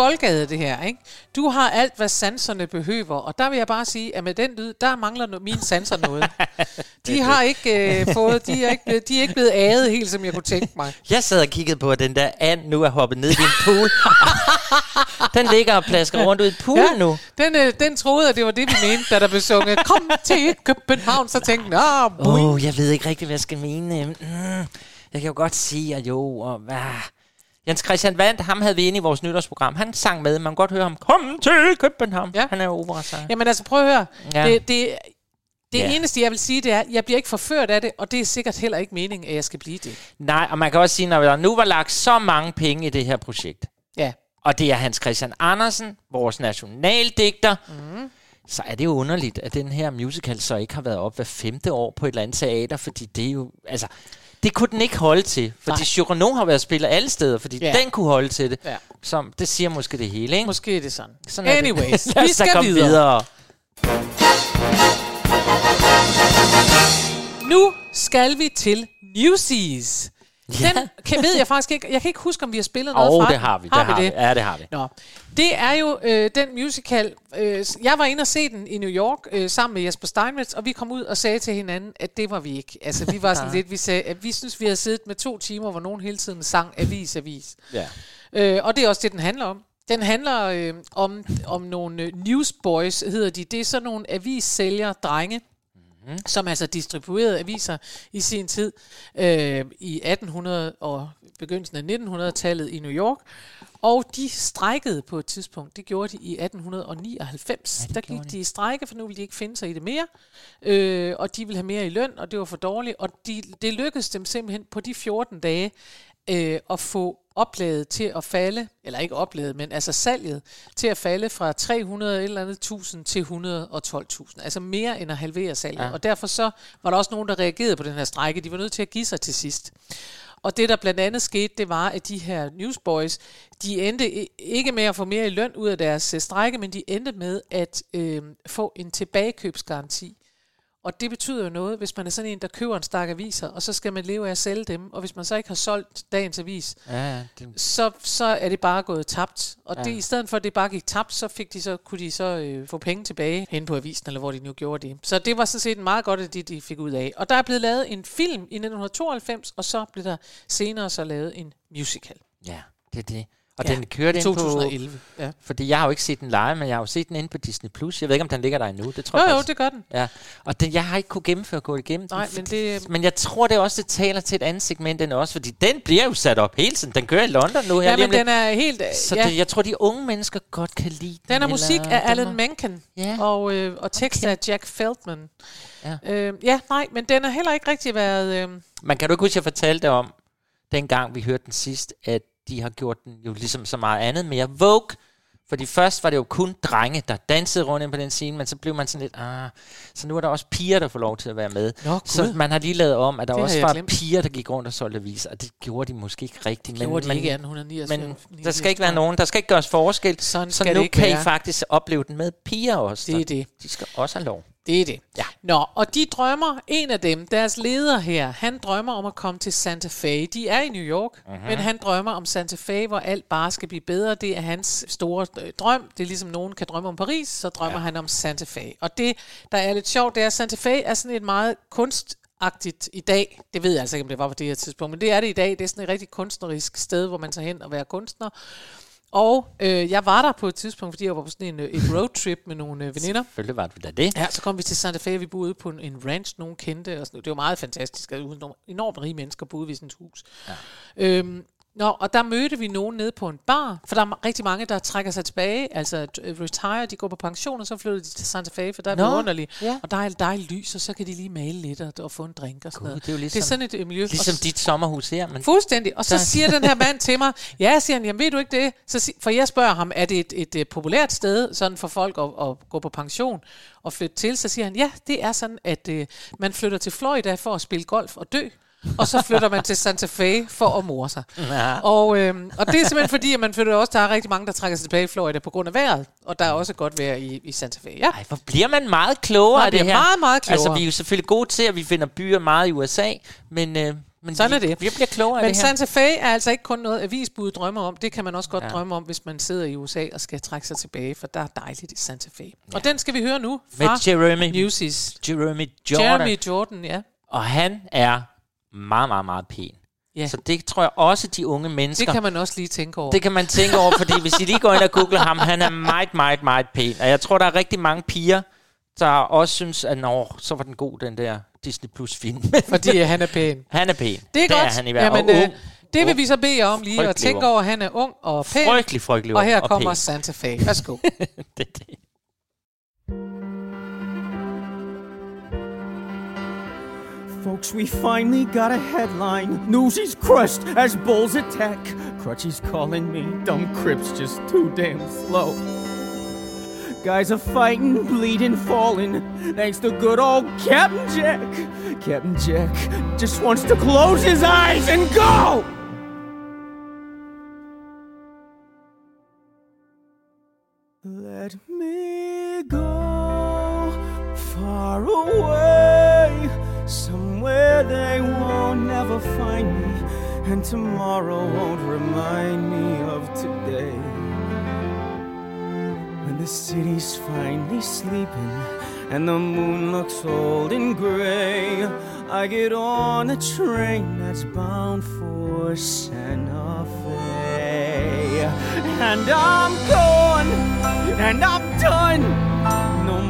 Boldgade, det her, ikke? Du har alt, hvad sanserne behøver, og der vil jeg bare sige, at med den lyd, der mangler no- mine sanser noget. [laughs] De har ikke øh, fået, de er ikke, blevet, de er ikke blevet aget helt, som jeg kunne tænke mig. Jeg sad og kiggede på, at den der and nu er hoppet ned i en pool. [laughs] den ligger og plasker rundt ud i poolen nu. Den, øh, den troede, at det var det, vi mente, da der blev sunget, kom til København, så tænkte jeg, ah, Åh, oh, jeg ved ikke rigtig, hvad jeg skal mene. Mm, jeg kan jo godt sige, at jo, og hvad... Jens Christian Vandt, ham havde vi inde i vores nytårsprogram. Han sang med, man kan godt høre ham. Kom til København. Ja. Han er jo operasanger. Jamen altså, prøv at høre. Ja. Det, det, det ja. eneste, jeg vil sige, det er, at jeg bliver ikke forført af det, og det er sikkert heller ikke meningen, at jeg skal blive det. Nej, og man kan også sige, når der nu var lagt så mange penge i det her projekt, Ja. og det er Hans Christian Andersen, vores nationaldigter, mm. så er det jo underligt, at den her musical så ikke har været op hver femte år på et eller andet teater, fordi det er jo, altså, det kunne den ikke holde til, fordi Nej. Cyrano har været spillet alle steder, fordi Ja. den kunne holde til det. Ja. Så det siger måske det hele, ikke? Måske er det sådan. Sådan er det. Anyways, [laughs] vi skal komme videre. videre. Nu skal vi til Newsies. Ja. Den kan, ved jeg faktisk ikke. Jeg kan ikke huske, om vi har spillet noget fra det har vi. det har vi. Ja, det har vi. Nå, det er jo øh, den musical. Øh, jeg var inde og se den i New York øh, sammen med Jesper Steinmetz, og vi kom ud og sagde til hinanden, at det var vi ikke. Altså, vi var sådan [laughs] lidt, vi sagde, at vi synes, vi havde siddet med to timer, hvor nogen hele tiden sang avis, avis. Ja. Øh, og det er også det, den handler om. Den handler øh, om, om nogle øh, newsboys, hedder de. Det er sådan nogle avissælgere, drenge, mm-hmm. som altså distribuerede aviser i sin tid øh, i 1800 og begyndelsen af 1900-tallet i New York. Og de strejkede på et tidspunkt. Det gjorde de i 1899. Ja, Der gik de i strejke, for nu ville de ikke finde sig i det mere. Øh, og de ville have mere i løn, og det var for dårligt. Og de, det lykkedes dem simpelthen på de 14 dage øh, at få oplaget til at falde, eller ikke oplaget, men altså salget til at falde fra 300 et eller andet tusind til 112.000. Altså mere end at halvere salget. Ja. Og derfor så var der også nogen, der reagerede på den her strejke. De var nødt til at give sig til sidst. Og det, der blandt andet skete, det var, at de her newsboys, de endte ikke med at få mere i løn ud af deres øh, strejke, men de endte med at øh, få en tilbagekøbsgaranti. Og det betyder jo noget, hvis man er sådan en, der køber en stak aviser, og så skal man leve af at sælge dem. Og hvis man så ikke har solgt dagens avis, Ja, ja, det, så, så er det bare gået tabt. Og Ja. det, i stedet for, at det bare gik tabt, så, fik de så kunne de så øh, få penge tilbage hen på avisen, eller hvor de nu gjorde det. Så det var sådan set meget godt, at det de fik ud af. Og der er blevet lavet en film i 1992, og så blev der senere så lavet en musical. ja, det er det. Og Ja, den kørte i ind på... 2011. Ja. Fordi jeg har jo ikke set den live, men jeg har jo set den inde på Disney+. Plus. Jeg ved ikke, om den ligger der endnu. Det tror Jo, jeg jo, det gør den. Ja, og den, jeg har ikke kunne gennemføre gå igennem Nej, den. men det... Men jeg tror det også, det taler til et andet segment den også, fordi den bliver jo sat op hele tiden. Den kører i London nu her. Ja, men den er helt... Så ja. det, jeg tror, de unge mennesker godt kan lide Den er eller musik af den Alan Menken, Ja. og, øh, og tekst af Jack Feldman. Ja. Øh, ja, nej, men den har heller ikke rigtig været... Øh, Man kan du ikke huske, at jeg fortalte om, dengang vi hørte den sidst, at de har gjort den jo ligesom så meget andet mere Vogue. Fordi først var det jo kun drenge, der dansede rundt ind på den scene, men så blev man sådan lidt, ah, så nu er der også piger, der får lov til at være med. Nå, så man har lige lavet om, at der Det også var glemt. piger, der gik rundt og solgte aviser, og det gjorde de måske ikke rigtigt. gjorde de men, ikke i 1889. men der skal ikke være nogen, der skal ikke gøres forskel, Sådan så nu det kan I være. faktisk opleve den med piger også. Det er det. De skal også have lov. Det er det. Ja. Nå, og de drømmer, en af dem, deres leder her, han drømmer om at komme til Santa Fe. De er i New York, mm-hmm. men han drømmer om Santa Fe, hvor alt bare skal blive bedre. Det er hans store øh, drøm. Det er ligesom nogen kan drømme om Paris, så drømmer ja. han om Santa Fe. Og det, der er lidt sjovt, det er, at Santa Fe er sådan et meget kunstagtigt i dag. Det ved jeg altså ikke, om det var på det her tidspunkt, men det er det i dag. Det er sådan et rigtig kunstnerisk sted, hvor man tager hen og være kunstner. Og øh, jeg var der på et tidspunkt, fordi jeg var på sådan en, øh, et roadtrip med nogle øh, veninder. Selvfølgelig var det da det. Ja, så kom vi til Santa Fe, vi boede på en, en ranch, nogen kendte. Og sådan, det var meget fantastisk, at enormt, enormt rige mennesker boede ved sådan et hus. Ja. Øhm, Nå, og der mødte vi nogen nede på en bar, for der er rigtig mange, der trækker sig tilbage, altså øh, retire, de går på pension, og så flytter de til Santa Fe, for der er Nå, underligt. ja. Og der er dejligt lys, og så kan de lige male lidt og, og få en drink og sådan Gud, noget. det er jo det ligesom- er sådan et øh, miljø. Ligesom dit sommerhus her. Men Fuldstændig. Og så siger den her [laughs] mand til mig, ja, siger han, jamen ved du ikke det? Så, sig- for jeg spørger ham, er det et, et, et populært sted sådan for folk at, at gå på pension og flytte til? Så siger han, ja, det er sådan, at øh, man flytter til Florida for at spille golf og dø. Og så flytter man til Santa Fe for at more sig. Ja. Og, øhm, og det er simpelthen fordi, at man flytter også, der er rigtig mange, der trækker sig tilbage i Florida på grund af vejret. Og der er også godt vejr i, i Santa Fe. Ja. Ej, hvor bliver man meget klogere Man af det her. meget, meget klogere. Altså, vi er jo selvfølgelig gode til, at vi finder byer meget i USA, men, øh, men Sådan vi, er det. vi bliver klogere af Men det her. Santa Fe er altså ikke kun noget, avisbud drømmer om. Det kan man også godt Ja. drømme om, hvis man sidder i USA og skal trække sig tilbage, for der er dejligt i Santa Fe. Ja. Og den skal vi høre nu Med fra Jeremy, Newsies. Jeremy Jordan. Jeremy Jordan, ja. Og han er meget, meget, meget pæn. Ja. Så det tror jeg også, de unge mennesker... Det kan man også lige tænke over. Det kan man tænke over, fordi hvis I lige går ind og googler ham, han er meget, meget, meget pæn. Og jeg tror, der er rigtig mange piger, der også synes, at nå, så var den god, den der Disney Plus film. [laughs] Fordi han er pæn. han er pæn. Det er godt. Er han i hvert fald. Jamen, Og øh, ung. det vil vi så bede jer om lige at tænke over. Han er ung og pæn. Frygtelig, frygtelig Og her og kommer pæn. Santa Fe. Værsgo. [laughs] det, det. Folks, we finally got a headline. Newsies crushed as bulls attack. Crutchy's calling me. Dumb Crips just too damn slow. Guys are fighting, bleeding, falling. Thanks to good old Captain Jack. Captain Jack just wants to close his eyes and go! Let me go far away, somewhere they won't never find me. and tomorrow won't remind me of today. When the city's finally sleeping and the moon looks old and gray, I get on a train that's bound for Santa Fe. And I'm gone, and I'm done.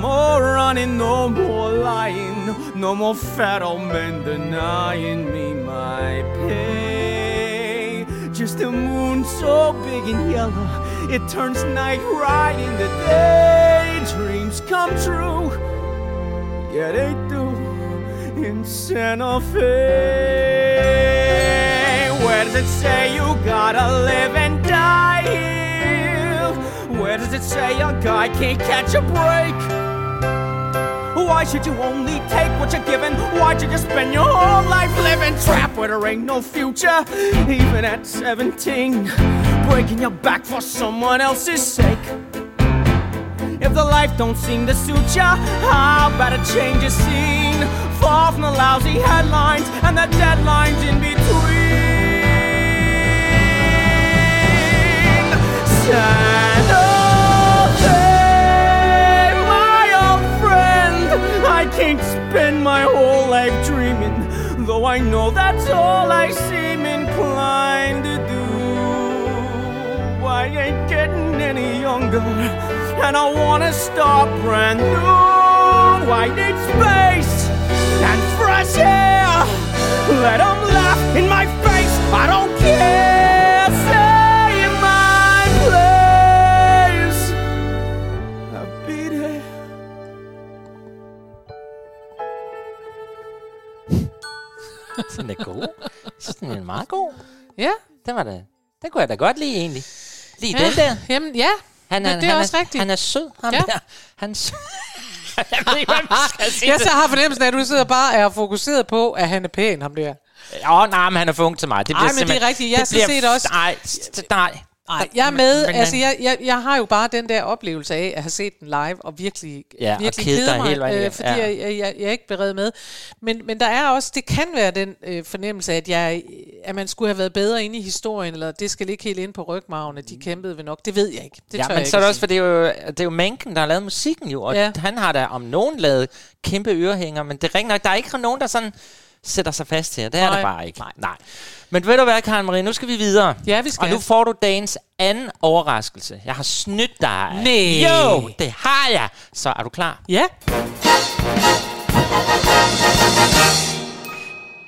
No more running, no more lying, no more fat old men denying me my pay. Just a moon so big and yellow, it turns night right into day. Dreams come true, yeah they do, in Santa Fe. Where does it say you gotta live and die here? Where does it say a guy can't catch a break? Why should you only take what you're given? Why'd you just spend your whole life living trapped where there ain't no future? Even at 17, breaking your back for someone else's sake. If the life don't seem to suit ya, how about a change of scene? Far from the lousy headlines and the deadlines in between. Fe, can't spend my whole life dreaming, though I know that's all I seem inclined to do. I ain't getting any younger, and I wanna start brand new. I need space and fresh air. Let 'em laugh in my face. I don't care. Den er god. Den er meget god. Ja. Den var da, den kunne jeg da godt lide egentlig. Lige ja. den der. Jamen, ja. Han er, Men det er han også rigtigt. Han er sød, ham Ja. der. Han er sød. [laughs] jeg ved ikke, hvad man skal sige. Jeg så har fornemmelsen af, at du sidder bare og er fokuseret på, at han er pæn, ham der. Åh, nej, men han er for ung til mig. Det bliver Ej, men det er rigtigt. Jeg så set også- Nej, nej. Nej, jeg er med. Men- altså, jeg, jeg, jeg har jo bare den der oplevelse af at have set den live, og virkelig, Ja, og virkelig kede kede mig, vejen øh, fordi Ja. jeg, jeg, jeg, er ikke beredt med. Men, men der er også, det kan være den øh, fornemmelse, at, jeg, at man skulle have været bedre inde i historien, eller det skal ligge helt ind på rygmagen, at de kæmpede ved nok. Det ved jeg ikke. Det ja, men jeg så er ikke det også, for det er jo, det er jo Manken, der har lavet musikken jo, og Ja. han har da om nogen lavet kæmpe ørehænger, men det er nok, der er ikke nogen, der sådan sætter sig fast her. Det er Nej. der bare ikke. Nej. Nej. Men ved du hvad, Karen Marie, nu skal vi videre. Ja, vi skal. Og nu får du dagens anden overraskelse. Jeg har snydt dig. Nej. Jo, det har jeg. Så er du klar? Ja.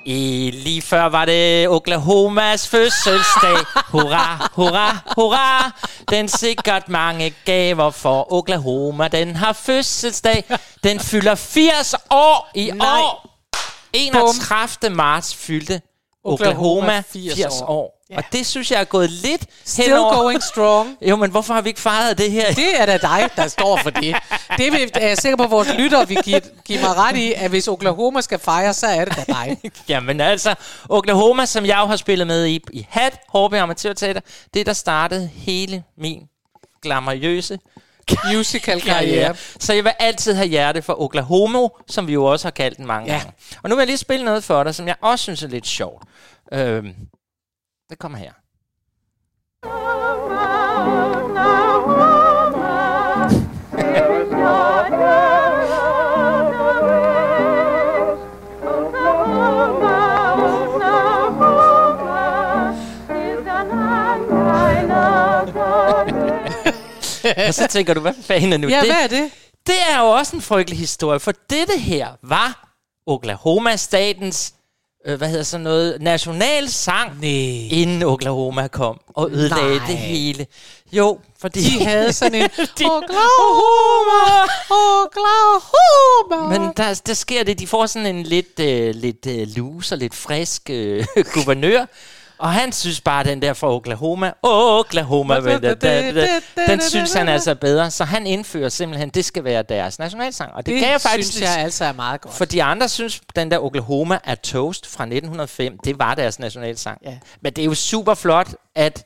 I lige før var det Oklahomas fødselsdag. Hurra, hurra, hurra. Den sikkert mange gaver for Oklahoma. Den har fødselsdag. Den fylder 80 år i Nej. år. 31. marts fyldte Oklahoma, Oklahoma 80, 80 80 år. Ja. Og det synes jeg er gået lidt Still henover. going strong. [laughs] Jo, men hvorfor har vi ikke fejret det her? Det er da dig, der står for det. Det vil- er jeg sikker på, at vores lyttere vil give, give mig ret i, at hvis Oklahoma skal fejre, så er det da dig. [laughs] Jamen altså, Oklahoma, som jeg jo har spillet med i, i Hat, HB Amatørteater, det der startede hele min glamourøse Musical-karriere. Så jeg vil altid have hjerte for Oklahoma, som vi jo også har kaldt den mange Ja. ja. gange. Og nu vil jeg lige spille noget for dig, som jeg også synes er lidt sjovt. Øhm, det kommer her. [laughs] Og så tænker du, hvad fanden er nu Ja, det? hvad er det? Det er jo også en frygtelig historie, for dette her var Oklahoma-statens, øh, hvad hedder sådan noget, nationalsang, Nej. inden Oklahoma kom og ødelagde Nej. det hele. Jo, fordi... De havde sådan en [laughs] De- Oklahoma, Oklahoma. Men der, der sker det, de får sådan en lidt, øh, lidt øh, loose og lidt frisk øh, [laughs] guvernør, og han synes bare, den der fra Oklahoma, Oklahoma, da, da, den synes han altså er bedre, så han indfører simpelthen, det skal være deres nationalsang. Og det, det gav jeg faktisk synes jeg altså er meget godt. For de andre synes, den der Oklahoma er Toast fra 1905, det var deres nationalsang. Ja. Men det er jo super flot, at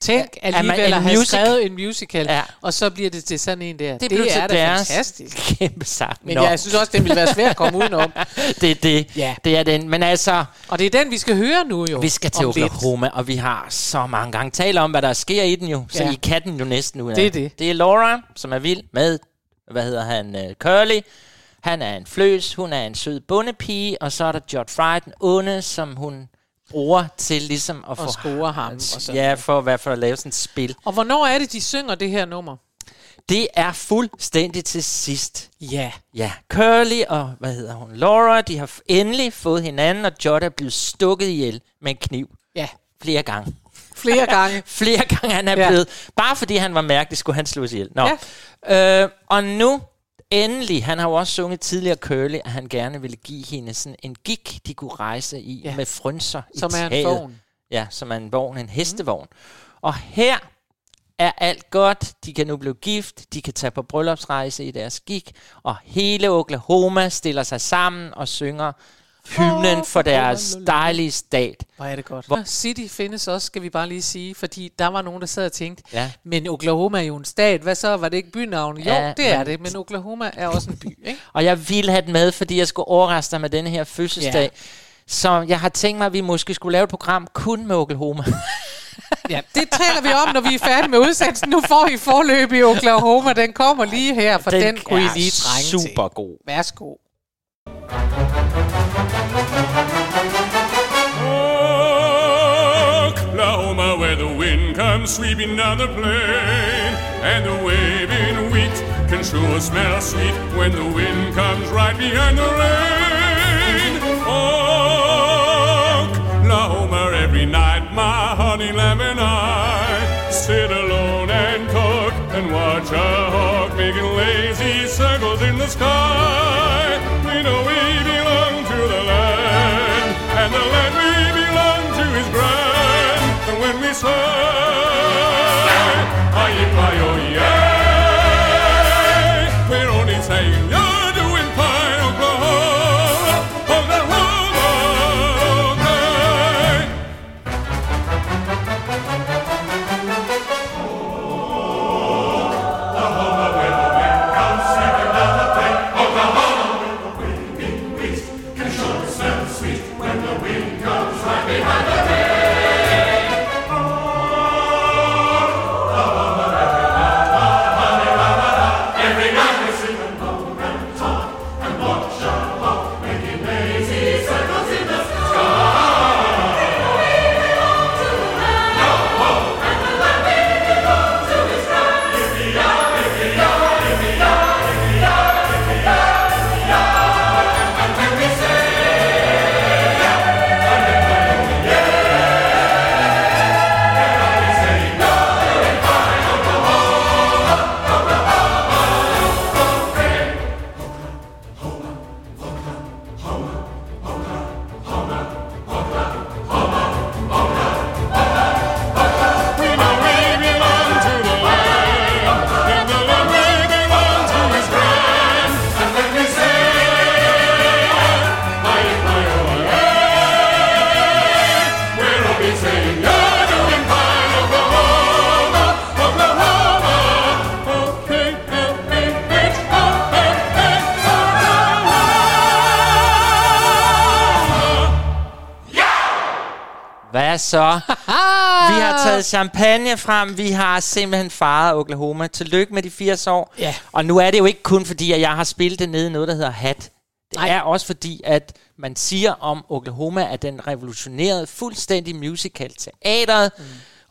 Tænk at man- alligevel at have music- skrevet en musical, Ja. og så bliver det til sådan en der. Det, Det, blev er da fantastisk. [laughs] kæmpe sang. Men Nå. jeg synes også, det ville være svært at komme udenom. [laughs] det er det. Ja. Det er den. Men altså, Og det er den, vi skal høre nu jo. vi skal til lidt. Oklahoma, og vi har så mange gange talt om, hvad der sker i den jo. Så Ja. I kan den jo næsten ud af. Det er det. Det er Laura, som er vild med, hvad hedder han, uh, Curly. Han er en fløs, hun er en sød bondepige, og så er der Godfrey, den onde, som hun bruger til ligesom at få... score ham og sådan Ja, for i hvert fald at lave sådan et spil. Og hvornår er det, de synger det her nummer? Det er fuldstændig til sidst. Ja. Ja, Curly og, hvad hedder hun, Laura, de har endelig fået hinanden, og Jot er blevet stukket ihjel med en kniv. Ja. Flere gange. Flere [laughs] gange. Flere gange han er ja. blevet. Bare fordi han var mærkelig, skulle han slås ihjel. Nå. Ja. Øh, og nu, endelig, han har jo også sunget tidligere Curly, at han gerne ville give hende sådan en gik, de kunne rejse i, Ja. med frynser Som i er en vogn. Ja, som er en vogn, en hestevogn. Mm. Og her er alt godt. De kan nu blive gift. De kan tage på bryllupsrejse i deres gik. Og hele Oklahoma stiller sig sammen og synger hymnen for deres dejlige stat. Hvor er det godt. Hvor- City findes også, skal vi bare lige sige, fordi der var nogen, der sad og tænkte, Ja. men Oklahoma er jo en stat, hvad så, var det ikke bynavn? Jo, Ja, det er men- det, men Oklahoma er også en by, ikke? [laughs] Og jeg ville have den med, fordi jeg skulle overraske dig med denne her fødselsdag. Ja. Så jeg har tænkt mig, at vi måske skulle lave et program kun med Oklahoma. [laughs] Ja, det taler vi om, når vi er færdige med udsendelsen. Nu får I forløb i Oklahoma, den kommer lige her, for den, den kunne I er lige trænge til. super god. Værsgo. Sweeping down the plain, and the waving wheat can sure smell sweet when the wind comes right behind the rain. Oklahoma, every night, my honey lamb and I sit alone and talk and watch a hawk making lazy circles in the sky. And when we say, Aye-yi-yi-oh-yay, så? [laughs] vi har taget champagne frem. Vi har simpelthen faret Oklahoma. Tillykke med de 80 år. Ja. Og nu er det jo ikke kun fordi, at jeg har spillet det nede i noget, der hedder Hat. Det Nej. Er også fordi, at man siger om Oklahoma, at den revolutionerede fuldstændig musical teateret. Mm.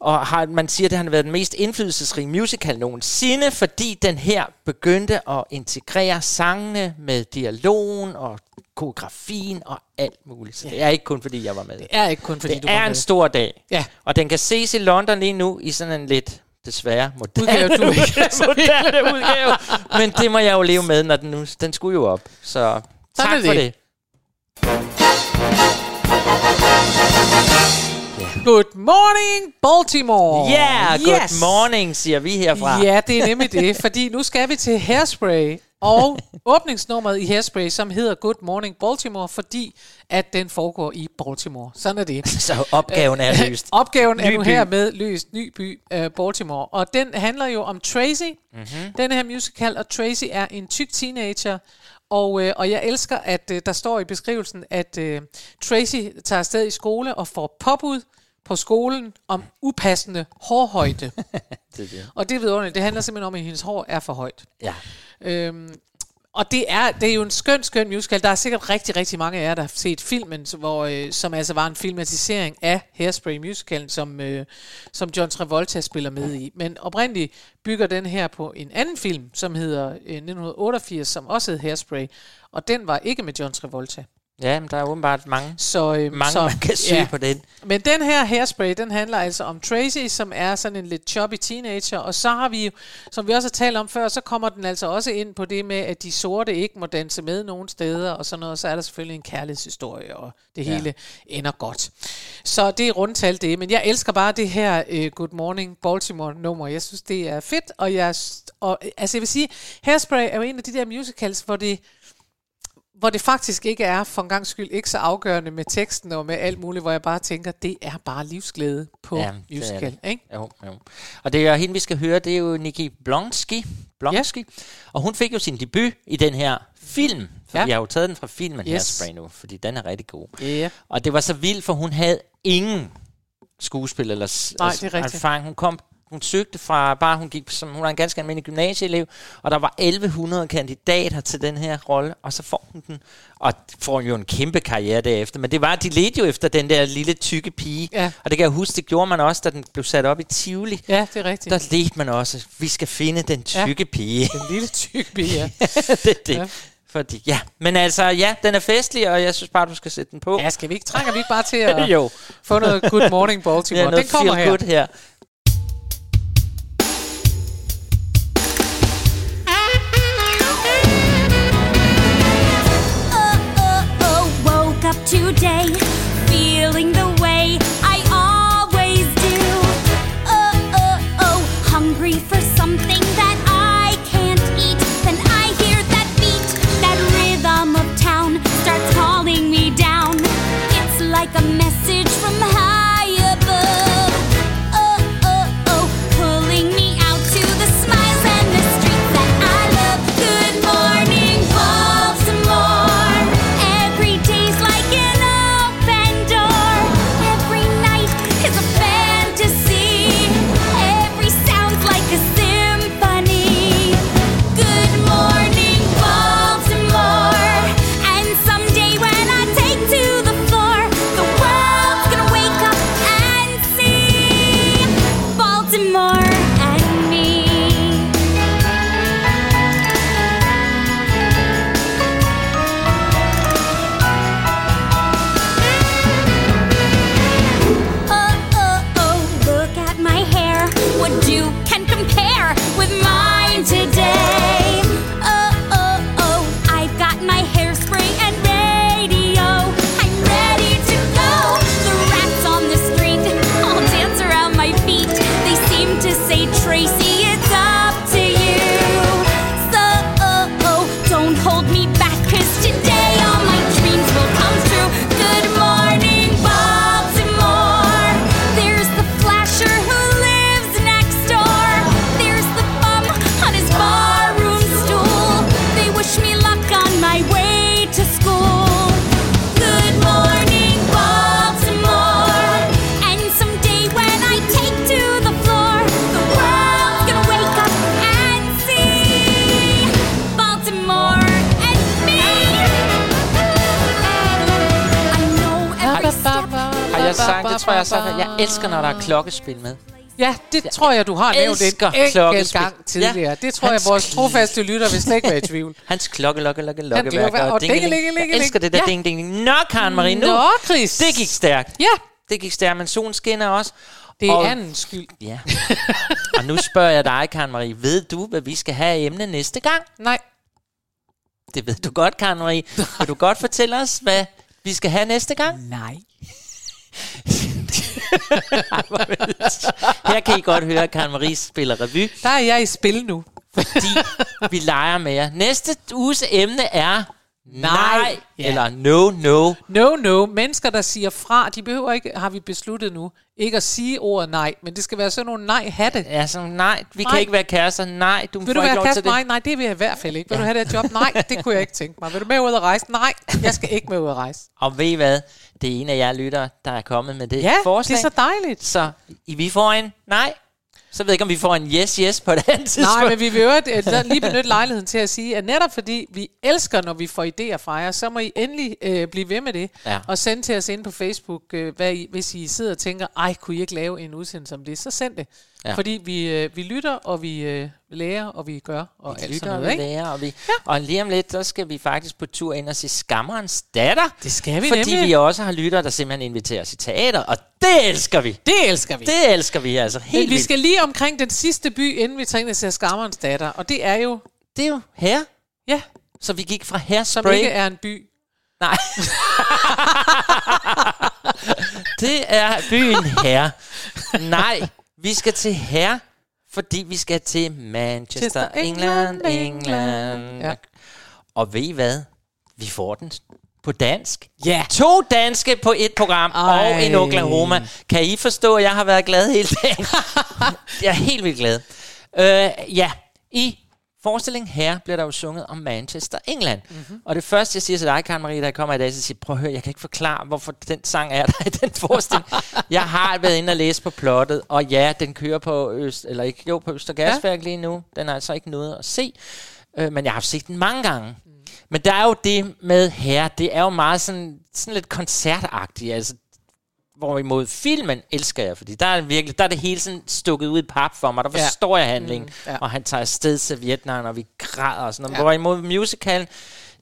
Og har, man siger, at det har været den mest indflydelsesrige musical nogensinde, fordi den her begyndte at integrere sangene med dialogen og koreografien og alt muligt. Så det er ikke kun fordi, jeg var med. Det er ikke kun fordi, det du er var en med. stor dag. Ja. Og den kan ses i London lige nu i sådan en lidt, desværre, moderne, Udgave, du ikke er moderne udgave. Men det må jeg jo leve med, når den nu, den skulle jo op. Så tak for det. det. Ja. Good morning, Baltimore. Yeah, good Yes. morning, siger vi herfra. Ja, det er nemlig det, [laughs] fordi nu skal vi til Hairspray og åbningsnummeret i Hairspray, som hedder Good Morning Baltimore, fordi at den foregår i Baltimore. Sådan er det. [laughs] Så opgaven er løst. [laughs] Opgaven er Ny nu by. hermed løst. Ny by, uh, Baltimore. Og den handler jo om Tracy, Mhm. den her musical, og Tracy er en tyk teenager, og, øh, og jeg elsker, at øh, der står i beskrivelsen, at øh, Tracy tager afsted i skole og får påbud på skolen om upassende hårhøjde. [laughs] Det er det. Og det er vidunderligt. Det handler simpelthen om, at hendes hår er for højt. Ja. Øhm, og det er, det er jo en skøn, skøn musical. Der er sikkert rigtig, rigtig mange af jer, der har set filmen, hvor, øh, som altså var en filmatisering af Hairspray musicalen, som, øh, som John Travolta spiller med i. Men oprindeligt bygger den her på en anden film, som hedder øh, 1988, som også hed Hairspray. Og den var ikke med John Travolta. Ja, men der er åbenbart mange, Så, øh, mange så, man kan søge på den. men den her hairspray, den handler altså om Tracy, som er sådan en lidt choppy teenager. Og så har vi som vi også har talt om før, så kommer den altså også ind på det med, at de sorte ikke må danse med nogen steder og sådan noget. Så er der selvfølgelig en kærlighedshistorie, og det Ja. hele ender godt. Så det er rundtal det. Men jeg elsker bare det her uh, Good Morning Baltimore-nummer. Jeg synes, det er fedt. Og jeg, og, altså jeg vil sige, Hairspray er jo en af de der musicals, hvor det hvor det faktisk ikke er, for en gang skyld, ikke så afgørende med teksten og med alt muligt, hvor jeg bare tænker, det er bare livsglæde på ja, det musical. det. Ikke? Jo, jo. Og det er hende, vi skal høre, det er jo Nikki Blonsky. Blonsky. Ja. Og hun fik jo sin debut i den her film. For Ja. vi har jo taget den fra filmen Yes. yes. Hairspray nu, fordi den er rigtig god. Ja. Og det var så vildt, for hun havde ingen skuespil eller Nej, altså, det er erfaring. Hun kom hun søgte fra, bare hun gik som, hun var en ganske almindelig gymnasieelev, og der var 1100 kandidater til den her rolle, og så får hun den, og får jo en kæmpe karriere derefter, men det var, de ledte jo efter den der lille tykke pige, Ja. og det kan jeg huske, det gjorde man også, da den blev sat op i Tivoli, Ja, det er rigtigt. der ledte man også, vi skal finde den Ja. tykke pige. Den lille tykke pige, ja. [laughs] det, det. Ja. Ja. Fordi, ja, men altså, ja, den er festlig, og jeg synes bare, du skal sætte den på. Ja, skal vi ikke, trænger vi ikke bare til at [laughs] jo. få noget Good Morning Baltimore? Ja, den kommer her. her. Up today tror jeg, jeg, jeg elsker, når der er klokkespil med. Ja, det tror jeg, du har nævnt enkelt klokkespil. gang tidligere. Ja. Det tror jeg, Hans vores trofaste lytter vil slet ikke være i tvivl. [laughs] Hans klokke, lokke, lokke, lokke, klokke- og dingelingelingeling. Jeg elsker det der Ja. ding, ding, ding. Nå, Karen Marie, nu. Nå, Chris. Det gik stærkt. Ja, Det gik stærkt, men solen skinner også. det er Og- andens skyld. Ja. og nu spørger jeg dig, Karen Marie. Ved du, hvad vi skal have emne næste gang? Nej, Det ved du godt, Karen Marie. Vil du godt fortælle os, hvad vi skal have næste gang? nej. [laughs] [laughs] Her kan I godt høre, at Karen Marie spiller revy, Der er jeg i spil nu. fordi vi leger med jer. Næste uges emne er nej, nej Ja. eller no, no. No, no. Mennesker, der siger fra, de behøver ikke, har vi besluttet nu, ikke at sige ordet nej, men det skal være sådan nogle nej-hatte. Ja, så nej, vi Nej. kan ikke være kærester. Nej, du Vil får du ikke lov til det. mig? Nej, det vil jeg i hvert fald ikke. Vil du have det job? Nej, det kunne jeg ikke tænke mig. Vil du med ud at rejse? Nej, jeg skal ikke med ud at rejse. Og ved I hvad? Det er en af jer lyttere, der er kommet med det Ja, forslag. det er så dejligt. Så I- vi får en nej. Så ved jeg ikke, om vi får en yes, yes på det andet tidspunkt. Nej, men vi vil jo øh, lige benytte lejligheden til at sige, at netop fordi vi elsker, når vi får idéer fra jer, så må I endelig øh, blive ved med det. Ja. Og sende til os ind på Facebook, øh, hvad I, hvis I sidder og tænker, ej, kunne I ikke lave en udsendelse om det? Så send det. Ja. Fordi vi, øh, vi lytter, og vi øh, lærer, og vi gør, og Vi alt lytter sådan og noget, vi ikke? lærer, og, vi, ja. og lige om lidt, så skal vi faktisk på tur ind og se Skammerens datter. Det skal vi Fordi nemlig. vi også har lyttere, der simpelthen inviterer os i teater, og det elsker vi. Det elsker vi. Det elsker vi altså helt Men vi vildt. skal lige omkring den sidste by, inden vi og ser Skammerens datter. Og det er jo, Det er jo her. ja, Så vi gik fra som hairspray. ikke er en by. Nej. det er byen her. Nej, vi skal til her, fordi vi skal til Manchester, Chester, England, England, England. England. Ja. Og ved I hvad? Vi får den på dansk. Ja. To danske på et program, Ej. og en Oklahoma. Kan I forstå, at jeg har været glad hele dagen? [laughs] jeg er helt vildt glad. Øh, ja, i forestillingen her bliver der jo sunget om Manchester, England. Mm-hmm. Og det første, jeg siger til dig, Karen Marie, jeg kommer i dag, så siger prøv at høre, jeg kan ikke forklare, hvorfor den sang er der i den [laughs] forestilling. jeg har været inde og læse på plottet, og ja, den kører på Øst, eller ikke, jo, på Østergasværk ja. lige nu. Den er altså ikke noget at se. Øh, men jeg har set den mange gange. Men der er jo det med her, det er jo meget sådan, sådan lidt koncertagtigt. Altså, Hvorimod filmen elsker jeg, fordi der er, virkelig, der er det hele sådan stukket ud i pap for mig. Der Ja. forstår jeg handlingen, Mm, ja. og han tager afsted til Vietnam, og vi græder og sådan noget. Ja. Hvorimod musicalen,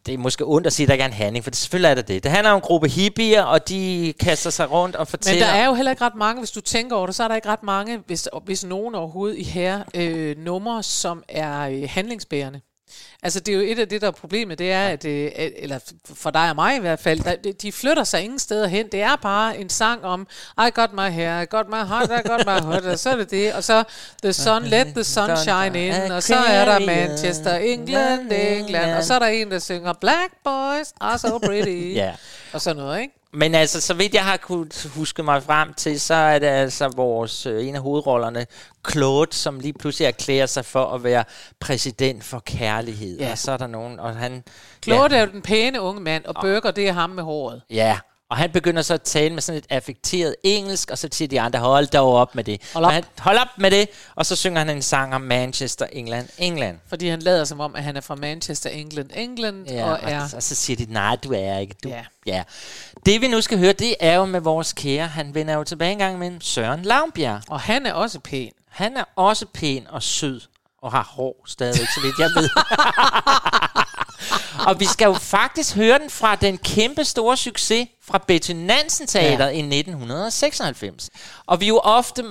det er måske ondt at sige, at der ikke er en handling, for det, selvfølgelig er det det. Det handler om en gruppe hippier, og de kaster sig rundt og Men fortæller. der er jo heller ikke ret mange, hvis du tænker over det, så er der ikke ret mange, hvis, hvis nogen overhovedet i her øh, numre, som er øh, handlingsbærende. Altså det er jo et af det, der er problemet, det er, at, øh, at- eller for dig og mig i hvert fald, der, de flytter sig ingen steder hen. Det er bare en sang om, I got my hair, I got my heart, I got my heart, og så er det det. Og så The sun, let the sun shine in, og så er der Manchester, England, England, og så er der en, der synger Black boys are so pretty, [laughs] Ja. og sådan noget, ikke? Men altså, så vidt jeg har kunnet huske mig frem til, så er det altså vores, øh, en af hovedrollerne, Claude, som lige pludselig erklærer sig for at være præsident for kærlighed. Ja. Og så er der nogen, og han... Claude er jo den pæne unge mand, og Burger, det er ham med håret. Ja, ja. Og han begynder så at tale med sådan et affekteret engelsk, og så siger de andre, hold dog op med det. Hold op. Han, hold op med det. Og så synger han en sang om Manchester, England, England. Fordi han lader som om, at han er fra Manchester, England, England, Ja, og er... og så siger de, nej, du er ikke. Du. Ja. ja. Det vi nu skal høre, det er jo med vores kære, han vender jo tilbage en gang med Søren Lavbjerg. Og han er også pæn. Han er også pæn og sød, og har hår stadigvæk, så vidt jeg ved. [laughs] [laughs] og vi skal jo faktisk høre den fra den kæmpe store succes fra Betty Nansen Teater ja. i 1996. Og vi er jo ofte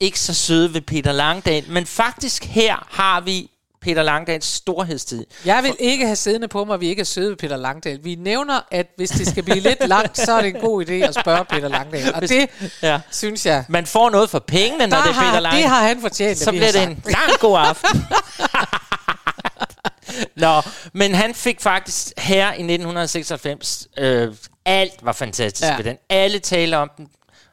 ikke så søde ved Peter Langdal, men faktisk her har vi Peter Langdals storhedstid. Jeg vil ikke have siddende på mig, at vi ikke er søde ved Peter Langdal. Vi nævner, at hvis det skal blive lidt langt, så er det en god idé at spørge Peter Langdal. Og Hvis- det Ja. synes jeg, Man får noget for pengene, når der det er Peter Langdal. det har han fortjent. så bliver det en lang god aften. [laughs] [laughs] Nå, men han fik faktisk her i 1996, øh, alt var fantastisk ja. Ved den. Alle taler om den.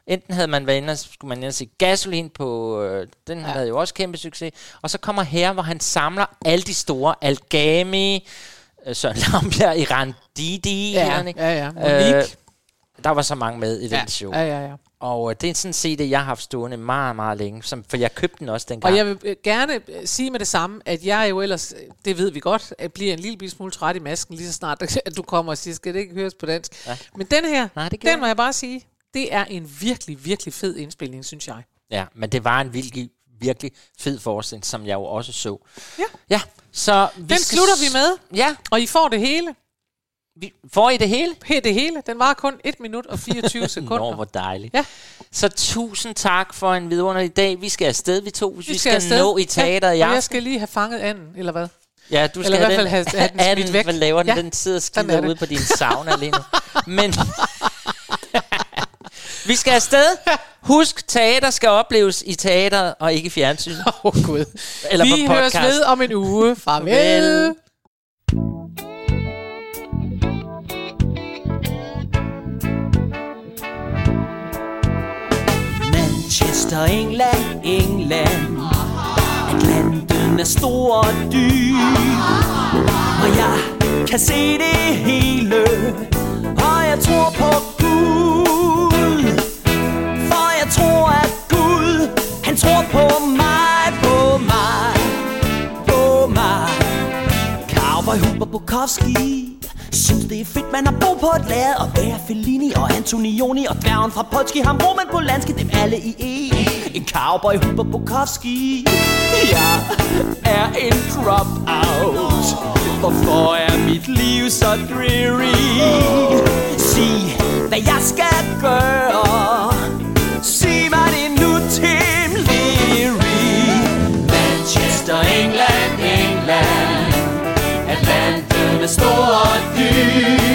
Enten havde man været inde, så skulle man ind og se Gasolin på, øh, den ja. havde jo også kæmpe succes. Og så kommer her, hvor han samler alle de store, Algami, øh, Søren Lambjerg, Iran Didi. Ja, ikke? ja, ja. Øh, der var så mange med i den Ja, show. ja, ja, ja. Og øh, det er sådan en CD, jeg har haft stående meget, meget længe. Som, for jeg købte den også dengang. Og jeg vil øh, gerne øh, sige med det samme, at jeg jo ellers, det ved vi godt, at bliver en lille smule træt i masken lige så snart, [laughs] at du kommer og siger, skal det ikke høres på dansk? Ja. Men den her, Nej, det den må jeg bare sige, det er en virkelig, virkelig fed indspilning, synes jeg. Ja, men det var en virkelig, virkelig fed forestilling, som jeg jo også så. Ja. Ja, så vi Den slutter vi med, Ja, og I får det hele. Vi får I det hele? Her det hele. Den var kun 1 minut og 24 [laughs] sekunder. Nå, hvor dejligt. Ja. Så tusind tak for en vidunderlig dag. Vi skal afsted, vi to. Vi, vi skal, afsted. nå i teateret i ja, og jeg aften. skal lige have fanget anden, eller hvad? Ja, du skal Eller i hvert fald have- have den Anden, smidt væk. Hvad laver den? Ja, Den sidder og skider er ude på din sauna lige nu. Men [laughs] Vi skal afsted. Husk, teater skal opleves i teateret og ikke i fjernsynet. Åh, oh, Gud. Eller Vi på høres podcast. ved om en uge. Farvel. Farvel. Manchester, England, England. Atlanten er stor og dyb Og jeg kan se det hele Og jeg tror på Gud. For jeg tror at Gud Han tror på mig, på mig, på mig. Cowboy Hubert Bukowski. Synes det er fedt, man har brug på et lærred Og være Fellini og Antonioni Og dværgen fra Polski, ham brømmer på landske Dem alle i E. En cowboy Huber Bukowski Jeg er en dropout. Hvorfor er mit liv så dreary? Sig, hvad jeg skal gøre. Sig mig det nu, Tim Leary. Manchester, England, England. Atlanta med store you.